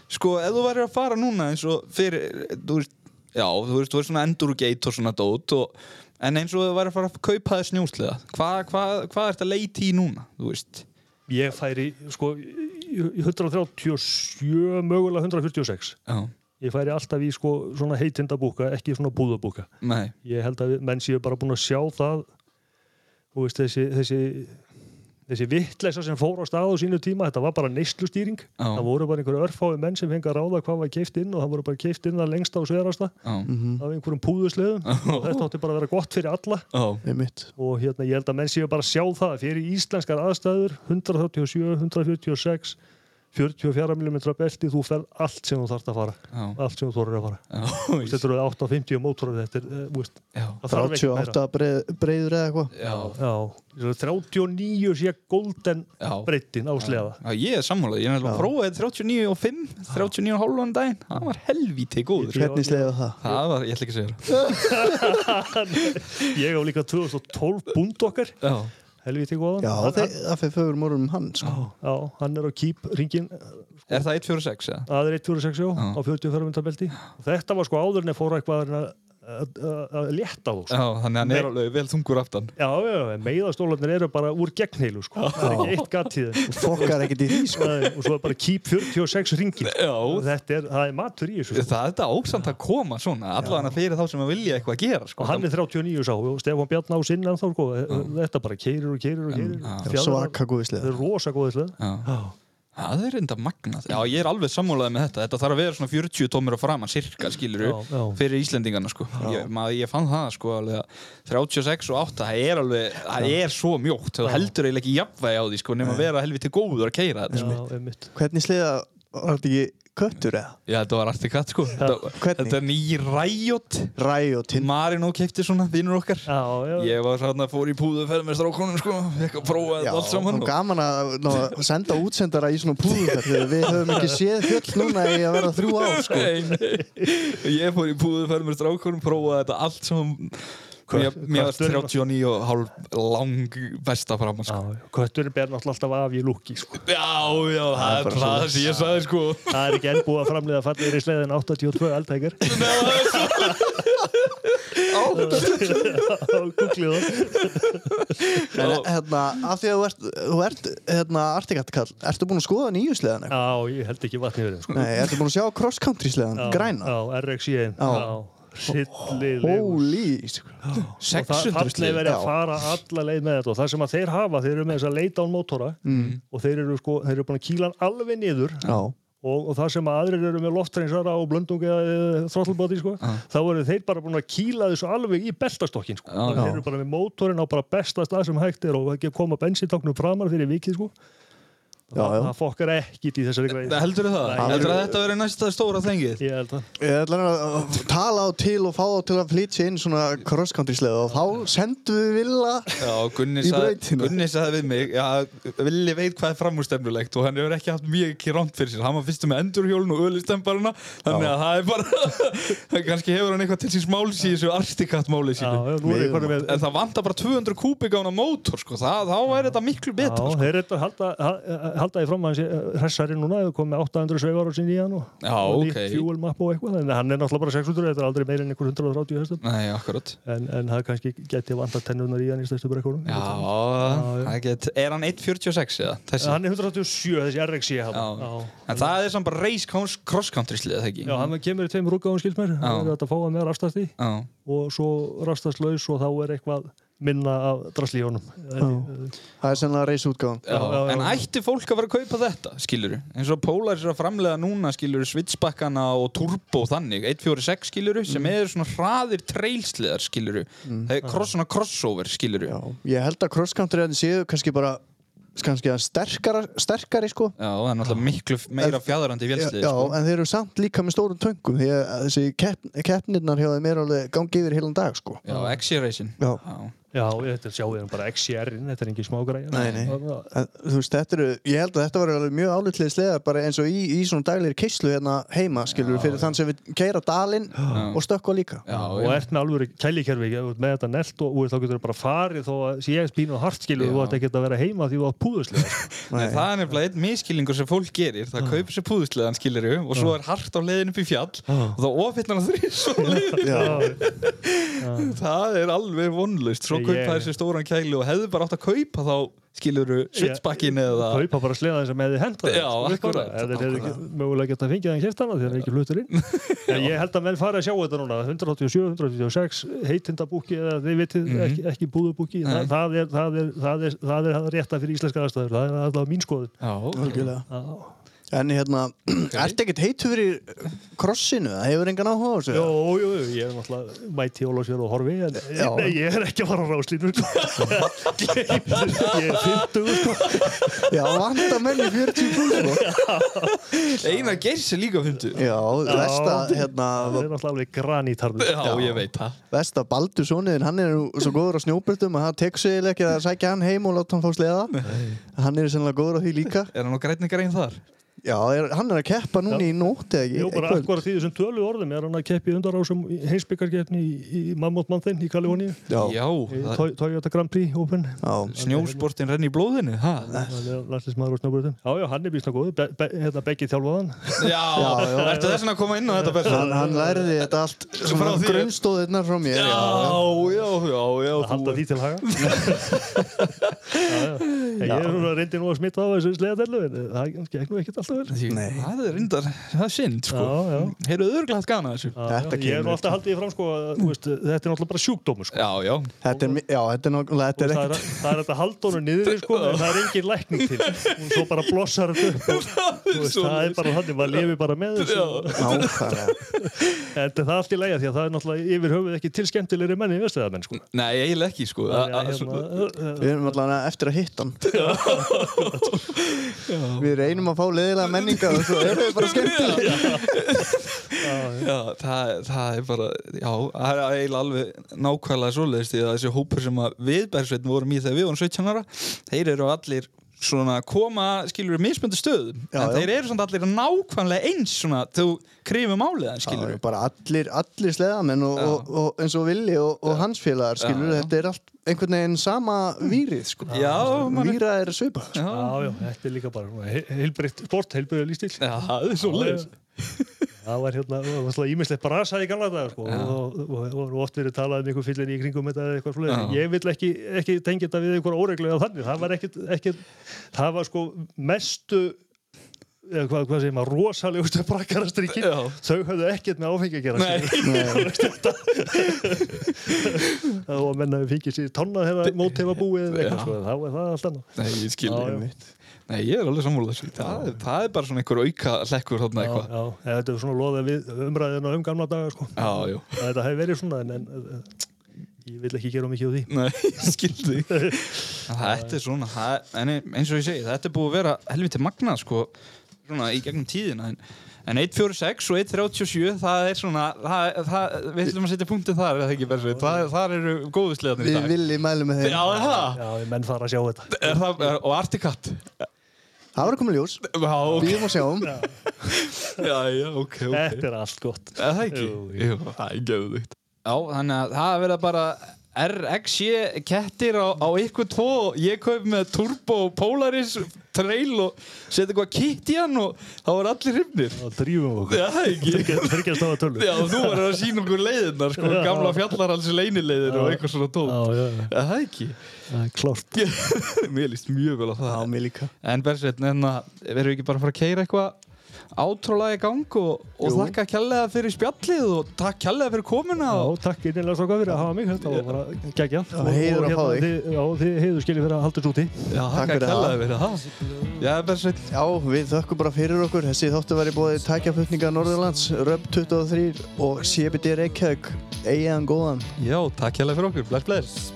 sko, ef þú væri að fara núna eins og fyrir, þú veist, já, þú veist, þú veist svona endurgate og svona dót og, en eins og þú væri að fara að kaupa þess snjósliða, hvað hva, hva er þetta leiti í núna, þú veist? ég færi sko í í 137 mögulega 146 Já, ég færi alltaf í sko svona heitindabúka ekki svona búðabúka. Nei, ég held að menn séu bara búin að sjá það. Þú veist þessi þessi, þessi vittleisa sem fór á stað á sínu tíma, þetta var bara neyslustýring. Já. það voru bara einhverju örfái menn sem fengi að ráða hvað var keift inn og það voru bara keift inn að lengsta og sverasta. Já, af einhverjum púðusleðum og þetta átti bara að vera gott fyrir alla. Já, Einmitt. og hérna ég held að menn séu bara að sjá það. Að fyrir íslenskar aðstæður 137, 146 44 mm belti þú ferð allt sem þú þarft að fara. Já, allt sem þú þorir að fara. Já, þetta eru 850 mótorar þetta er, eh, þú veist, það þarf ekki meira. 38 breið, breiður eða eitthvað? Já, Já, svo 39 sé golden breytin á sleða. Já, ég er sammálað, ég er prófa þetta 39 og 5, 39 og hálfan daginn, það var helvíti góður. Ég- Hvernig sleða það? Það var, ég ætla ekki að segja það. Ég á líka 2012 búnd okkar. Já, helviti góðan Já, hann, það, það fyrir fögur morgun um hann sko. já, hann er á kýp ringin er það 146 eða? Það er 146 Já. á 40 fermyndabelti Þetta var sko áður en að fóra eitthvað að, létta þú sko. Já, þannig að hann er alveg vel þungur aftan. Já, já, já, meiðastólarnir eru bara úr gegnheilu sko. Það er ekki eitt gatt í þeim Fokkar ekkert í því sko. Og svo er bara kýp 46 ringin Já, Þetta er, það er matur í þessu sko. Það er þetta ósamt að koma svona, allavega fyrir þá sem að vilja eitthvað að gera sko. og hann er 39 sá og Stefán Bjarn á sinna þá sko. þetta bara keirir og keirir og keirir Svaka góði Þetta sleða er rosa góðið sleð Já. Já. Það er enda magnað. Já, ég er alveg sammálaðið með þetta. Þetta þarf að vera svona 40 tómur á framan, cirka, skilur Já, já. fyrir Íslendingana, sko. Ég, maður, ég fann það, sko, alveg að 36 og 8, það er alveg, það er svo mjótt. Það heldur eiginlega ekki jafnvægi á því, sko, nema að vera helviti góður að keira þetta, sko. Já, einmitt. Hvernig sleða var þetta ekki köttur eða? Já, þetta var artið katt, sko. Þetta, Hvernig? þetta er ný ræjót. Ræ og tinn Marino kefti svona, vinnur okkar. Já, já, Ég var svona, fór í púðuferð með strákonum, sko, fekk að prófa Já, þetta allt saman. og gaman að ná, senda útsendara í svona púðuferð þegar við höfum ekki séð fjöll núna í að vera þrjú ár sko. Nei, nei. Ég fór í búðu með strákunum, prófaði þetta allt saman Mér mér varst kötturinn- 39 og hálf lang besta framan Já, sko. já. Kötturinn ber náttúrulega alltaf af í lúki sko. Já, já, það er það sem ég sagði sko Það er ekki enn búið að framleiða fallir í sleiðin 82 eldtækjar Googlið það En hérna, af því að þú ert, þú ert hérna, artikatkall, ertu búin að skoða nýju eitthvað? Já, ég held ekki vatni verið sko. Nei, ertu búin að sjá cross country sleðan, Já, græna? Já, RX-1 Já. Rillilegur Holy, sko. og það 600 verið að fara alla leið með þetta. Og það sem að þeir hafa, þeir eru með þess að leita án mótora. Mm. og þeir eru sko, þeir eru búin að kýla hann alveg niður. Og, og það sem að aðrir eru með loftreinsara og blöndung eða throttlebody sko, þá eru þeir bara búin að kýla þessu alveg í beltastokkin sko. Þeir eru bara með mótorin á bara besta stað sem hægt er og ekki koma bensintáknum framar fyrir vikið sko. Já, já. það fokkar ekkit í þessari greið Heldur þú það? Nei. Heldur að þetta verið næsta stóra þengið? ég held að Ég ætla að tala á til og fá á til að flytja inn svona cross country sleða og þá sendum við Villa Já, Gunni Í sagði, brautina. Gunni sagði við mig já, Villi veit hvað er framúrstemnulegt og hann hefur ekki haft mjög ekki ránt fyrir sér hann var fyrstu með endurhjólun og ölistembaruna þannig að það er bara kannski hefur hann eitthvað til síns máls í þessu artikatt máli já, sínu já, nú er ég konið með en það vantar bara 200 kúbik á hana mótor sko. það, þá er þetta miklu Já, betra sko. þeir eru að halda, ha- halda í fram að hans hressari núna, hefur komið með 800 svegar á sinni í hann og, Já, og ok. nýtt fuel map og eitthvað, en hann er náttúrulega bara 600, þetta er aldrei meira en einhver 130 hestum, Nei, akkurat en, en það kannski geti vanta tennunar í hann í stæstu brekkunum. Já, já. það get, er hann 1.46 eða? Þessi? Hann er 187, þessi RX-i hann. En það er samt bara race cross country slið, það ekki? Já, hann kemur í tveim rúkáðum skilsmér, Já. það er að fá hann með rastast í og svo rastast laus og þá er eitthvað minna af drasli í honum Það er sennilega reysútgáðan en ætti fólk að fara að kaupa þetta, skiluru? Eins og Polaris er að framlega núna, skiluru, switchbackana og turbo þannig, 146, skiluru, sem Mm. eru svona hraðir trailsliðar, skiluru. Það er cross, svona crossover, skiluru. Já, ég held að cross-country að séu kannski bara kannski að sterkara, sterkari sko Já, það er náttúrulega miklu meira fjæðarandi Já, vélslið, já, sko. en þeir eru samt líka með stórum töngum því að þessi kepp, keppnirnar hjá þeim er alveg gangi yfir heilan dag sko Já, X-Racing. Já. Já, þetta sjáu þér bara XCR-in, þetta er engin smágræð Nei, nei. En, þú veist, þetta eru, ég held að þetta var alveg mjög álitlið sleðar bara eins og í, í svona daglegri keislu hérna heima, skilur við, fyrir þann sem við keira dalinn og stökkva líka. Já, og já. ert með alvöru kælikerfi ef þú ert með þetta nelt og, og þá getur þú bara farið þó að sé spínu hart skilur Já. þú ætti ekki að vera heima því þú átt púðuslega Nei, það er nefnilega einn miskilningur sem fólk gerir það kaupir sér púðusleðan skiluru og svo er hart á leiðin upp í fjall og það kaupa þessi stóran kæli og hefðu bara átt að kaupa þá skiluru switchbackin eða kaupa bara sleðan sem hefði henda Já, akkúrat, ef þeir hefði ekki mögulega gett að fengja þann kæftana því það er ekki flutur inn. En ég held að menn fari að sjá þetta núna 187, 186, heitindabúki eða þið vitið Mhm. ekki, ekki búðubúki Nei. það, það, er, það, er, það, er, það er rétta fyrir íslenska aðstæður. Það er alltaf mín skoðun. Já, algjörlega. Já. En hérna, ertu ekkert heitu fyrir krossinu? Það hefur engan áhuga á þessu? Jú, jú, jú, ég er náttúrulega mæti Ólafsjörð og horfi en nei, ég er ekki að fara á ráslínu sko. ég er 50 sko. Já, vanda menni 40 pluss sko. Einar Geirs er líka fundu Já, Vesta, hérna það er náttúrulega alveg granítarður Já, ég veit það Vesta Baldur soniðin, hann er nú svo góður á snjóbrutum að það tekur sig ekki að sækja hann heim og láta hann fá sleða Hann er sennilega góður á því líka Er hann á grænni grein þar? Já, er, hann er að keppa núna í nótt eða ekki? Jú, bara Í akkurat því þessum tölu orðum er hann að keppi undarásum heimsbyggarkeppni í, í Mammut Mountain í Kaliforníu. Já, Já, í það- Toy- Toyota Grand Prix Open. Já, snjósportin renn í blóðinu ha? hann landslismæður á snjóbröðum Já, já, hann er býsna góð, be, be, hérna Beggi þjálfaðan. Já, ertu þess að koma inn á þetta besta? hann, hann læriði þetta allt svona grunnstóðirnar frá mér Já, já, já, já að halda því til haga. Já, já. En Ég er núna reyndi nú að smita á þessu sleðadellu en það gekk nú ekkert alltaf vel. Það er reyndar, það er synd sko. Heyrðu öðruglega hatt gana þessu. Já, Þetta já, Ég er alltaf haldið í fram sko að þú veist, þetta er náttúrulega bara sjúkdómur sko. Já, já. Þetta er, já, þetta er náttúrulega, þetta er það, er, ekkert það er þetta haldónu niður sko, en það er engin lækning til. Og svo bara blossar þetta upp það er bara þannig, maður lifi bara með þessu. En það er allt í lægja því að það er náttúrulega yfir höfuð ekki til skemmtilegri menni vestiðamenn sko. Nei, eiginlega ekki sko. Hérna, Við erum allavega eftir að hitta hann. Við reynum að fá leðilega menninga og svo erum við bara skemmtilega Já, það, það er bara Já, það er eiginlega alveg nákvæmlega svoleiðist því að þessi hópur sem að við Bergsveitin vorum í þegar við vorum 17 ára þeir eru allir svona koma, skilur mismöndu stöðum Já, en já. þeir eru svona allir nákvæmlega eins svona þú krifum áliðan, Já, skilur við bara allir, allir sleðamenn og, Já. og, og eins og Willi og, og hans félagar skilur, Já, já. þetta er allt einhvern veginn sama vírið sko. Já, Víra er svipað sko. Já, já, já, þetta er líka bara he- heilbrigt sport, heilbrigt lístil Já, það er svoleiðis það var hérna, það var svona ímislegt brasað í gamla dagar sko, Já. og, og, og, og oft verið talað um einhver fyllir í kringum þetta eða eitthvað Já. svoleiðis ég vil ekki, ekki tengja þetta við einhver óreglu eða þannig, það var ekkit, ekkit það var sko mestu eða hvað, hvað segir maður, rosalegustu brakkarastrykkin, þau höfðu ekkert með áfengi að gera og menna fengið sér tonna þegar mót hefa búið eða eitthvað sko, það allt annað. Nei, ég skil Já, já. Nei, ég er alveg sammála þessu. Það, er- það er bara svona einhver auka hlekkur þarna já, eitthvað. já, eða þetta er svona loðið við umræðina um gamla daga sko. Já, já, þetta hefur verið svona en, en ég vil ekki gera mikið á því. Nei, ég skildi Þetta er svona, það, en eins og ég segi þetta er búið að vera helviti magnað sko, svona í gegnum tíðina en, en 146 og 137 það er svona, það, það, við ætlum að setja punktin þar, er það það, þar eru góðu sleðarnir í Við dag. Willi mælum með þeim. Já, er það, Já, menn fara að sjá þetta. Er það er, og Articat Það var að koma ljós, býðum og sjáum. Já, já, ok, ok. Þetta er allt gott. Er það ekki? Jú, það er geðugt Já, þannig að það verða bara RXJ kettir á, á ykkur tvo. Ég kaup með Turbo Polaris trail og setja eitthvað kitt í hann og þá var allir hrifnir. Þá drýfum okkur. Já, það er ekki. Að tölu Já, þú var að sína okkur leiðirnar sko, gamla fjallarhalsi leinileiðir og eitthvað svona tótt Já, já, já. Já, það er ekki Það er klárt. Mér líst mjög vel á það. Já, mér líka. En að verðum við ekki bara að fara að keira eitthvað átrólaði í gang og, og þakka kjallega fyrir spjallið og takk kjallega fyrir komuna. Já, og takk innilega svo fyrir að hafa mig þetta var bara geggjað. Já, heiður að fá þig. þið, Já, þið heiður skiljið fyrir að halda þessu úti. Já, fyrir kjallega það. fyrir það Já, Bersveit Já, við þökkum bara fyrir okkur. Þessi þáttu var í bóði tækjaflutninga Norðurlands, Röp 23 og CBD Reykjavík, eigiðan góðan. Já, takk kjallega fyrir okkur, bless, bless